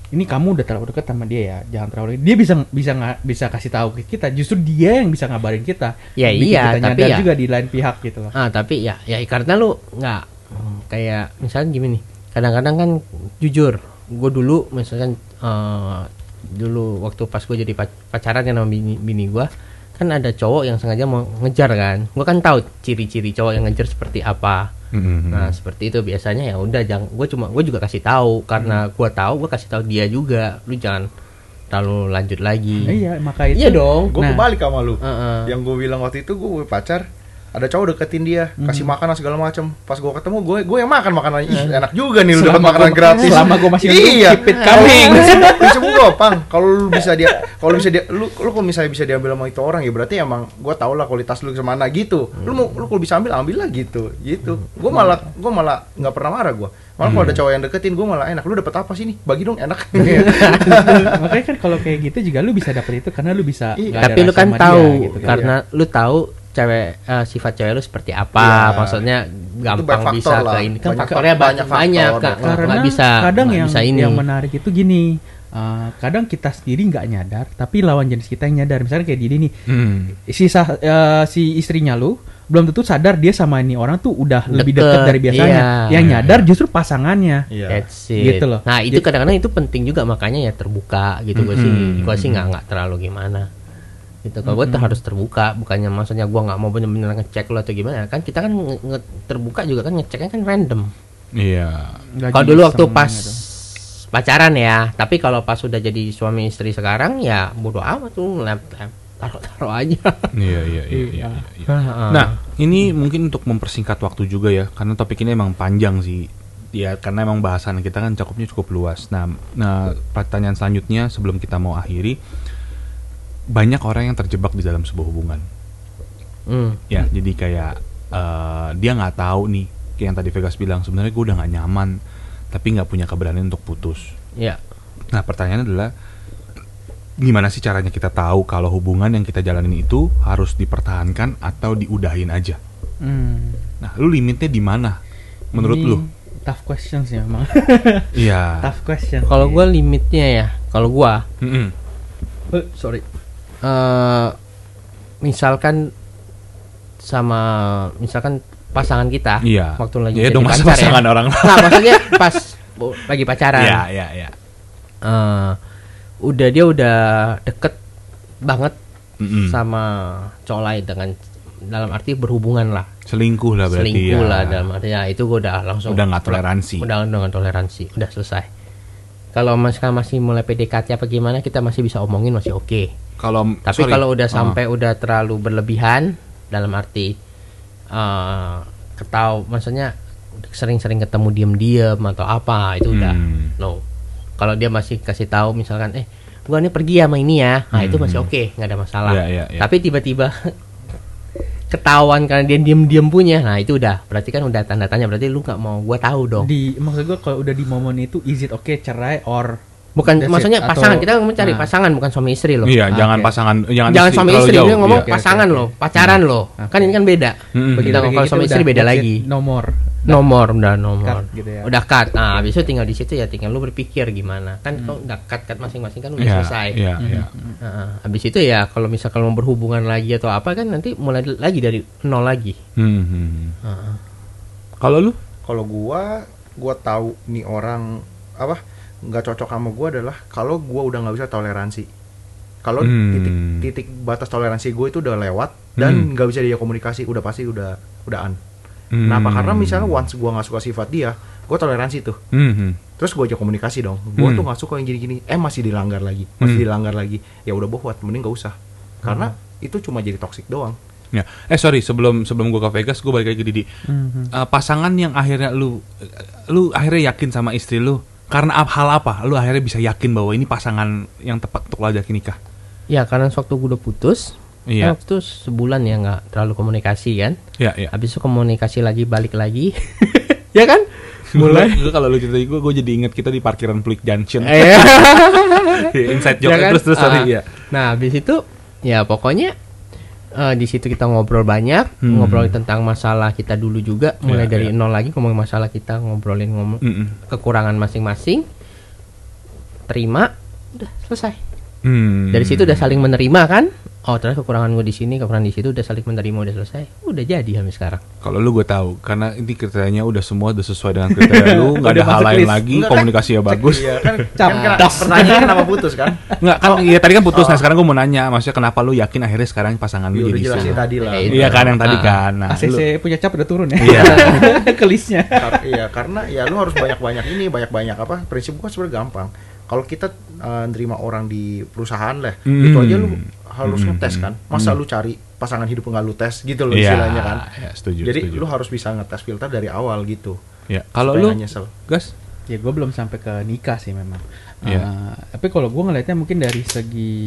ini kamu udah terlalu dekat sama dia ya jangan terlalu dia bisa bisa nggak bisa kasih tahu ke kita. Justru dia yang bisa ngabarin kita. Ya Bikin iya, kita tapi ya- juga di lain pihak gitu loh. Ah, tapi ya ya karena lu nggak hmm, kayak misalnya gini nih. Kadang-kadang kan jujur, gue dulu misalkan eh, dulu waktu pas gue jadi pac- pacaran ya sama bini, bini gue kan ada cowok yang sengaja mau ngejar kan. Gue kan tahu ciri-ciri cowok yang ngejar seperti apa. Mm-mm. Nah seperti itu biasanya ya udah jangan gue cuma gue juga kasih tahu karena gue tahu gue kasih tahu dia juga lu jangan terlalu lanjut lagi. iya maka itu Iya dong. Gue Nah. kebalik sama lu. Heeh. Yang gue bilang waktu itu gue pacar ada cowok deketin dia kasih makanan segala macem. Pas gue ketemu gue gue yang makan makanan. Ih, enak juga nih lu dapat Selama makanan gua- gratis. selama gua masih iya. keep it coming. prinsip gue pang. Kalau lu bisa dia kalau bisa dia lu lu kalau misalnya bisa diambil sama itu orang ya berarti emang gue tau lah kualitas lu ke mana gitu. Lu mau lu kalau bisa ambil ambil lah gitu gitu. Gue malah gue malah nggak pernah marah gue malah kalau ada cowok yang deketin gue malah enak. Lu dapet apa sih nih? Bagi dong enak. Makanya kan kalau kayak gitu juga lu bisa dapet itu karena lu bisa Iya. tapi lu kan dia, tahu gitu kan. karena lu tahu cewek eh, sifat cewek lu seperti apa Iya. maksudnya gampang bisa lah. ke ini kan Banyak faktornya fa- banyak banyak banyak, faktor, Kak. banyak karena nggak bisa kadang nggak yang bisa ini yang menarik itu gini uh, kadang kita sendiri nggak nyadar tapi lawan jenis kita yang nyadar misalnya kayak Didi nih Mm. si uh, si istrinya lu belum tentu sadar dia sama ini orang tuh udah lebih Deket, dekat dari biasanya iya. yang nyadar justru pasangannya iya That's it. Gitu loh. Nah itu kadang-kadang itu penting juga makanya ya terbuka gitu gue sih. Gue sih nggak nggak terlalu gimana. Gitu kalau gue tuh harus terbuka, bukannya maksudnya gue nggak mau bener-bener ngecek lo atau gimana. Kan kita kan nge- terbuka juga kan ngeceknya kan random. Iya. Kalau dulu waktu pas gitu. pacaran ya, tapi kalau pas sudah jadi suami istri sekarang ya bodo amat tuh lem lem taruh-taruh aja. Iya, iya, iya, iya. iya. Nah, Nah, ini mungkin untuk mempersingkat waktu juga ya, karena topik ini emang panjang sih. Ya, karena emang bahasan kita kan cakupnya cukup luas. Nah, nah pertanyaan selanjutnya sebelum kita mau akhiri, banyak orang yang terjebak di dalam sebuah hubungan. hmm, Ya, jadi kayak eh, dia nggak tahu nih, kayak yang tadi Vegas bilang, sebenarnya gue udah nggak nyaman, tapi nggak punya keberanian untuk putus. ya. Nah, pertanyaannya adalah gimana sih caranya kita tahu kalau hubungan yang kita jalanin itu harus dipertahankan atau diudahin aja? Hmm. Nah, lu limitnya di mana? Menurut Ini lu? tough questions ya emang Iya. tough question Kalau gue limitnya ya, kalau gue Mm-mm. Eh, sorry eh misalkan sama misalkan pasangan kita Iya. waktu lagi Iya jadi dong, pacar pasangan ya. orang lain. Nggak, maksudnya pas lagi pacaran Iya, iya, iya. eh, udah dia udah deket banget Mm-mm. sama cowok lain dengan dalam arti berhubungan lah Selingkuh lah berarti selingkuh ya. lah dalam arti ya itu gue udah langsung Udah nggak toleransi. udah dengan toleransi udah selesai kalau mas masih mulai PDKT apa gimana kita masih bisa omongin masih oke Kalau Tapi sorry. kalau udah Ah. sampai udah terlalu berlebihan dalam arti eh ketau maksudnya sering-sering ketemu diem-diem atau apa itu udah Hmm. no. Kalau dia masih kasih tahu misalkan eh gua nih pergi sama ini ya. Nah, itu masih oke, nggak ada masalah. Iya, iya, iya. Tapi tiba-tiba ketahuan karena dia diem-diem punya. Nah, itu udah berarti kan udah tanda tanya berarti lu nggak mau gua tahu dong. di maksud gua kalau udah di momen itu is it okay cerai or Bukan That's it. maksudnya Atau- pasangan, kita mencari Nah. pasangan bukan suami istri loh. Iya, Ah, jangan oke. pasangan jangan, Jangan suami terlalu istri, jauh, dia ngomong iya. pasangan oke, loh, pacaran loh. Oke. Kan ini kan beda. Mm-mm. Begitu Begitu kalau suami istri beda lagi. it, nomor Nomor udah nomor. Cut gitu ya. Udah cut. Nah, habis itu tinggal di situ ya tinggal lu berpikir gimana. Kan kalau udah cut cut masing-masing kan udah Iya, selesai. Iya, iya. Nah, habis itu ya kalau misalkan mau berhubungan lagi atau apa kan nanti mulai lagi dari nol lagi. Hmm, hmm. Heeh. Kalau lu? kalau gua gua tahu nih orang apa nggak cocok sama gua adalah kalau gua udah nggak bisa toleransi kalau Hmm. titik titik batas toleransi gue itu udah lewat dan Hmm. nggak bisa dia komunikasi udah pasti udah udahan Hmm. kenapa karena misalnya once gua nggak suka sifat dia gua toleransi tuh Hmm, hmm. terus gua aja komunikasi dong gua Hmm. tuh nggak suka yang gini-gini eh masih dilanggar lagi masih Hmm. dilanggar lagi ya udah bohwat mending gak usah karena itu cuma jadi toxic doang Ya. Eh sorry, sebelum sebelum gua ke Vegas, gua balik lagi ke Didi. Mhm. Eh, pasangan yang akhirnya lu lu akhirnya yakin sama istri lu karena hal apa? Lu akhirnya bisa yakin bahwa ini pasangan yang tepat untuk lo ajak nikah. Ya karena sewaktu gue udah putus, Iya. kan waktu itu sebulan ya nggak terlalu komunikasi kan. Iya, iya. Habis itu komunikasi lagi balik lagi. ya kan? Mulai. Gue kalau lu cerita gue, gue jadi inget kita di parkiran Pulik Junction. Eh, Inside ya joke kan? terus terus sorry Ah. ya. Nah, habis itu ya pokoknya eh, di situ kita ngobrol banyak, Hmm. ngobrolin tentang masalah kita dulu juga, mulai Iya, dari iya. nol lagi ngomongin masalah kita, ngobrolin ngomong Mm-mm. kekurangan masing-masing. terima udah selesai Hmm. dari situ udah saling menerima kan oh ternyata kekurangan gue di sini kekurangan di situ udah saling menerima udah selesai udah jadi sampai sekarang Kalau lu gue tahu karena ini kriterianya udah semua udah sesuai dengan kriteria lu, nggak ada hal lain lagi, Enggak, komunikasinya bagus. Iya kan, Cap. kan kena- pertanyaan kenapa putus kan? Nggak kan ya tadi kan putus. Nah, sekarang gue mau nanya, maksudnya kenapa lu yakin akhirnya sekarang pasangan lu Iya, udah jadi istri? tadi lah. Eh, Iya kan yang tadi Ah. kan. Nah, ACC lu- punya cap udah turun ya. Iya. ke listnya. Kar- iya karena ya lu harus banyak-banyak ini banyak-banyak apa prinsip gua sebenarnya gampang kalau kita eh, nerima orang di perusahaan lah Hmm. itu aja lu harus Hmm. ngetes kan masa lu cari pasangan hidup nggak lu tes gitu loh Iya, istilahnya kan iya, setuju, jadi setuju. lu harus bisa ngetes filter dari awal gitu Ya, kalau lu nyesel. gas Ya gue belum sampai ke nikah sih memang. Iya. Uh, tapi kalau gue ngelihatnya mungkin dari segi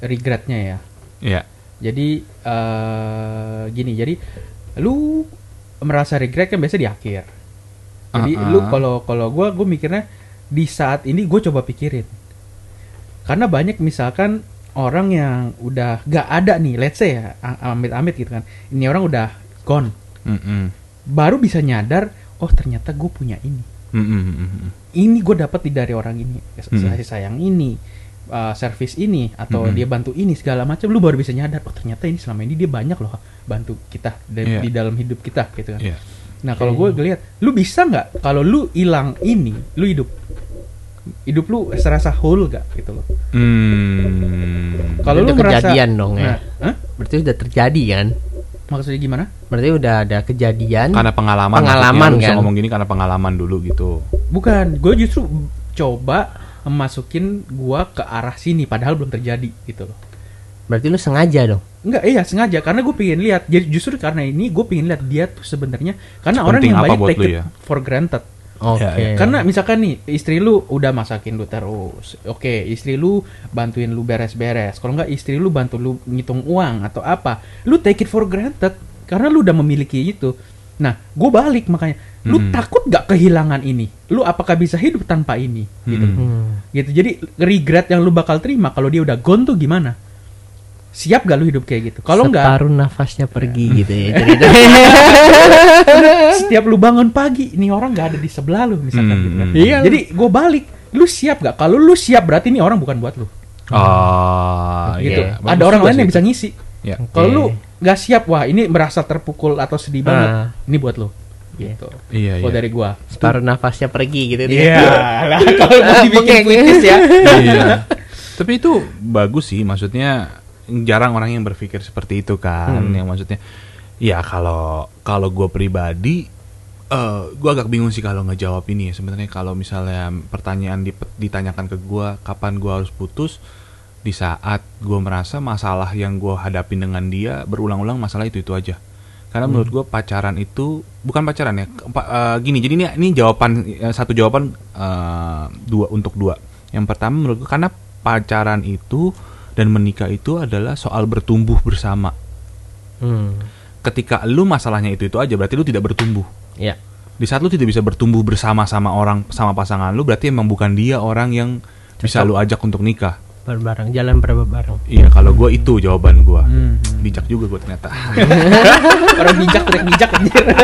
regretnya ya. ya. Jadi eh gini, jadi lu merasa regret kan biasa di akhir. Jadi Uh-uh. lu kalau kalau gue gue mikirnya di saat ini gue coba pikirin. Karena banyak misalkan orang yang udah gak ada nih, let's say ya, amit-amit gitu kan. Ini orang udah gone. Mm-mm. Baru bisa nyadar, oh ternyata gue punya ini. Mm-mm, mm-mm. Ini gue dapat dari orang ini, Hmm. kasih sayang ini, uh, servis ini, atau Mm-mm. dia bantu ini segala macam. Lu baru bisa nyadar, oh ternyata ini selama ini dia banyak loh bantu kita da- Iya. di dalam hidup kita gitu kan. Iya. Nah kalau gue ngeliat, lu bisa nggak kalau lu hilang ini, lu hidup, hidup lu serasa whole gak gitu loh. Hmm. Kalau lu merasa, kejadian dong ya. Nah, hah? berarti udah terjadi kan maksudnya gimana? berarti udah ada kejadian karena pengalaman Pengalaman, bisa kan? ngomong gini karena pengalaman dulu gitu. Bukan, gue justru coba masukin gua ke arah sini padahal belum terjadi gitu loh. Berarti lu sengaja dong Enggak, iya sengaja karena gue pengen lihat. Jadi justru karena ini gue pengen lihat dia tuh sebenarnya karena orang yang banyak take lu it ya? for granted. oke Ya, ya. Karena misalkan nih istri lu udah masakin lu terus, oke istri lu bantuin lu beres-beres. Kalau nggak istri lu bantu lu ngitung uang atau apa, lu take it for granted karena lu udah memiliki itu. Nah, gue balik makanya, lu Hmm. takut nggak kehilangan ini? Lu apakah bisa hidup tanpa ini? Gitu. Hmm. Hmm. Gitu. Jadi regret yang lu bakal terima kalau dia udah gone tuh gimana? Siap gak lu hidup kayak gitu? Kalau nggak, separuh nafasnya pergi gitu ya ceritanya setiap lu bangun pagi, ini orang nggak ada di sebelah lu misalkan Hmm, gitu kan. hmm. Iya. Jadi gue balik, lu siap gak? Kalau lu siap berarti ini orang bukan buat lu. Oh, gitu. iya. Ada Bagus orang lain yang bisa ngisi. Ya. Kalau Oke. lu nggak siap, wah ini merasa terpukul atau sedih banget, Ah. ini buat lu. Gitu. Iya, Kalau iya. dari gua. separuh nafasnya pergi gitu Iya, kalau mau dibikin puitis ya. iya. Tapi itu bagus sih, maksudnya jarang orang yang berpikir seperti itu kan, Hmm. yang maksudnya ya kalau kalau gue pribadi eh gue agak bingung sih kalau ngejawab ini ya. Sebenarnya kalau misalnya pertanyaan dip- ditanyakan ke gue kapan gue harus putus di saat gue merasa masalah yang gue hadapin dengan dia berulang-ulang masalah itu itu aja. Karena menurut gue pacaran itu bukan pacaran ya pa- eh, gini jadi ini ini jawaban eh, satu jawaban eh, dua untuk dua. Yang pertama menurut gue karena pacaran itu dan menikah itu adalah soal bertumbuh bersama hmm. ketika lu masalahnya itu itu aja berarti lu tidak bertumbuh ya di saat lu tidak bisa bertumbuh bersama sama orang sama pasangan lu berarti emang bukan dia orang yang bisa lu ajak untuk nikah bareng jalan bareng iya kalau gue itu jawaban gue Hmm. bijak juga gue ternyata Orang bijak, trek bijak anjir.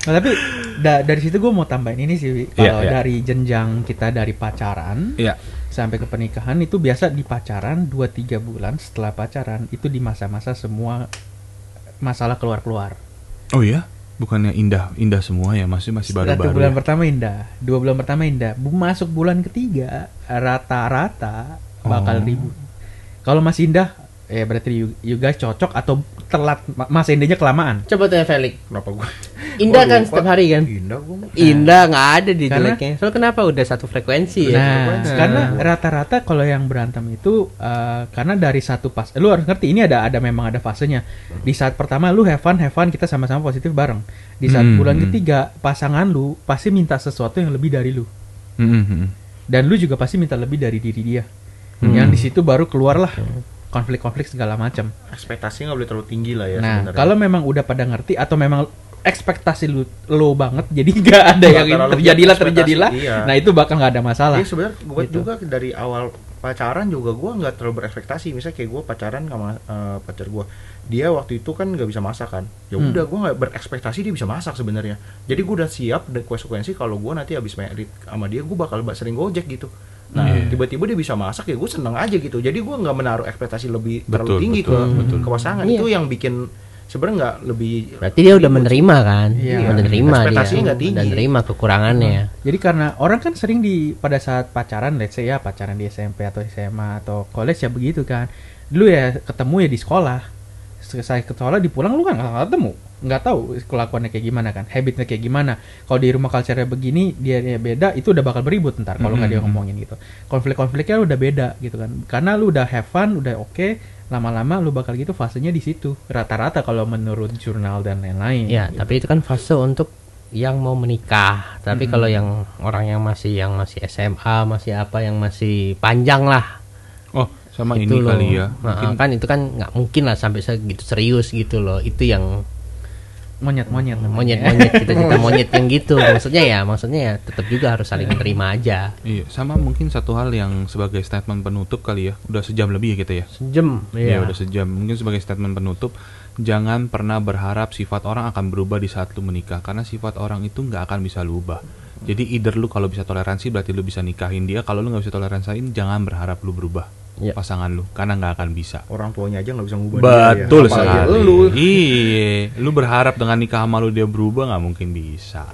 Nah, tapi da- dari situ gue mau tambahin ini sih. Iya, kalau iya. dari jenjang kita dari pacaran iya sampai ke pernikahan itu biasa di pacaran 2-3 bulan setelah pacaran itu di masa-masa semua masalah keluar-keluar. oh iya bukannya indah indah semua ya masih masih Satu baru-baru bulan ya? pertama indah, dua bulan pertama indah. Bu- Masuk bulan ketiga rata-rata bakal Oh. ribut. Kalau masih indah, ya berarti you, you guys cocok atau telat ma- masa indahnya kelamaan. coba tanya Felix kenapa gue indah kan setiap hari kan indah gue indah nggak ada di Karena- jeleknya soalnya kenapa udah satu frekuensi ya Nah, frekuensi. karena rata-rata kalau yang berantem itu eh, karena dari satu pas, lu harus ngerti ini ada ada memang ada fasenya. Di saat pertama lu have fun, have fun kita sama-sama positif bareng. Di saat Hmm, bulan hmm. ketiga pasangan lu pasti minta sesuatu yang lebih dari lu Hmm, hmm. dan lu juga pasti minta lebih dari diri dia. Hmm. Yang di situ baru keluarlah konflik-konflik segala macam. ekspektasinya nggak boleh terlalu tinggi lah ya nah, sebenarnya. kalau memang udah pada ngerti atau memang ekspektasi lu low banget jadi nggak ada yang terjadilah ekspektasi, terjadilah. iya. Nah, itu bakal nggak ada masalah. Iya sebenarnya gue Gitu. juga dari awal pacaran juga gue nggak terlalu berekspektasi misalnya kayak gue pacaran sama eh, pacar gue dia waktu itu kan nggak bisa masak kan ya Hmm. udah gue nggak berekspektasi dia bisa masak sebenarnya jadi gue udah siap dan konsekuensi kalau gue nanti habis merit sama dia gue bakal ba- sering gojek gitu Nah, Iya. tiba-tiba dia bisa masak ya gue seneng aja gitu. Jadi gue nggak menaruh ekspektasi lebih Betul, terlalu tinggi betul, ke betul. ke pasangan. Iya. Itu yang bikin sebenarnya nggak lebih Berarti dia udah menerima kan? Iya. Menerima Ekspektasinya dia. nggak tinggi. Dan terima kekurangannya. Jadi karena orang kan sering di pada saat pacaran, let's say ya pacaran di SMP atau SMA atau college ya begitu kan. Dulu ya ketemu ya di sekolah. Selesai ke sekolah dipulang lu kan nggak ketemu, nggak tahu kelakuannya kayak gimana kan, habitnya kayak gimana. Kalau di rumah culture begini dia dia beda, itu udah bakal beribut ntar kalau nggak dia Mhm. ngomongin gitu. Konflik-konfliknya udah beda gitu kan. Karena lu udah have fun, udah oke, lama-lama lu bakal gitu fasenya di situ. Rata-rata kalau menurut jurnal dan lain-lain. Ya, tapi itu kan fase untuk yang mau menikah. Tapi Mm-mm. kalau yang orang yang masih yang masih SMA, masih apa yang masih panjang lah. Oh, sama itu ini loh. kali ya. Nah, kan itu kan nggak mungkin lah sampai segitu serius gitu loh. Itu yang Monyet-monyet namanya. monyet-monyet cita-cita monyet yang gitu. Maksudnya ya, maksudnya ya tetap juga harus saling menerima aja. Iya, sama mungkin satu hal yang sebagai statement penutup kali ya. Udah sejam lebih ya kita ya. Sejam. Iya, Iya. udah sejam. Mungkin sebagai statement penutup, jangan pernah berharap sifat orang akan berubah di saat lu menikah karena sifat orang itu nggak akan bisa lu ubah. Jadi either lu kalau bisa toleransi berarti lu bisa nikahin dia. Kalau lu nggak bisa toleransiin, jangan berharap lu berubah Iya. pasangan lu karena nggak akan bisa. orang tuanya aja nggak bisa ngubah Betul dia, ya. Sekali. Lu. Iya, lu berharap dengan nikah sama lu dia berubah nggak mungkin bisa.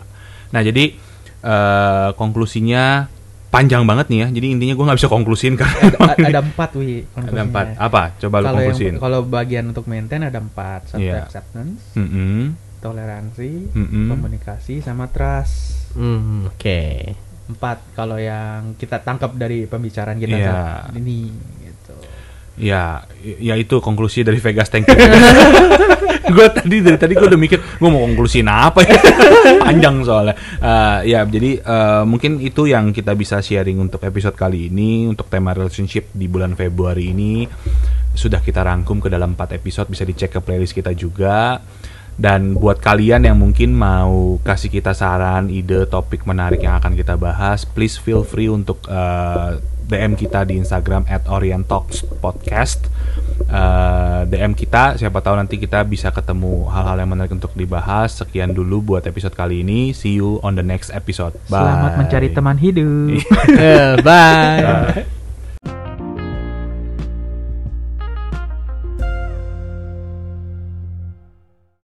Nah jadi eh, konklusinya panjang banget nih ya. Jadi intinya gua nggak bisa konklusin karena ada, ada empat wi ada empat. Apa? Coba lu kalau yang konklusin. kalau bagian untuk maintain ada empat self Iya. acceptance Mm-mm, toleransi mm-mm. komunikasi sama trust Hmm, oke. Empat kalau yang kita tangkap dari pembicaraan kita Iya. saat ini gitu Ya, ya itu konklusi dari Vegas Tank. gue tadi dari tadi gue udah mikir gue mau konklusiin apa ya panjang soalnya. Eh, ya jadi eh, mungkin itu yang kita bisa sharing untuk episode kali ini untuk tema relationship di bulan Februari ini sudah kita rangkum ke dalam 4 episode bisa dicek ke playlist kita juga. Dan buat kalian yang mungkin mau kasih kita saran, ide, topik menarik yang akan kita bahas, please feel free untuk eh, DM kita di Instagram at Podcast. Eh, DM kita, siapa tahu nanti kita bisa ketemu hal-hal yang menarik untuk dibahas. Sekian dulu buat episode kali ini. See you on the next episode. Bye. selamat mencari teman hidup Eh, bye. Bye.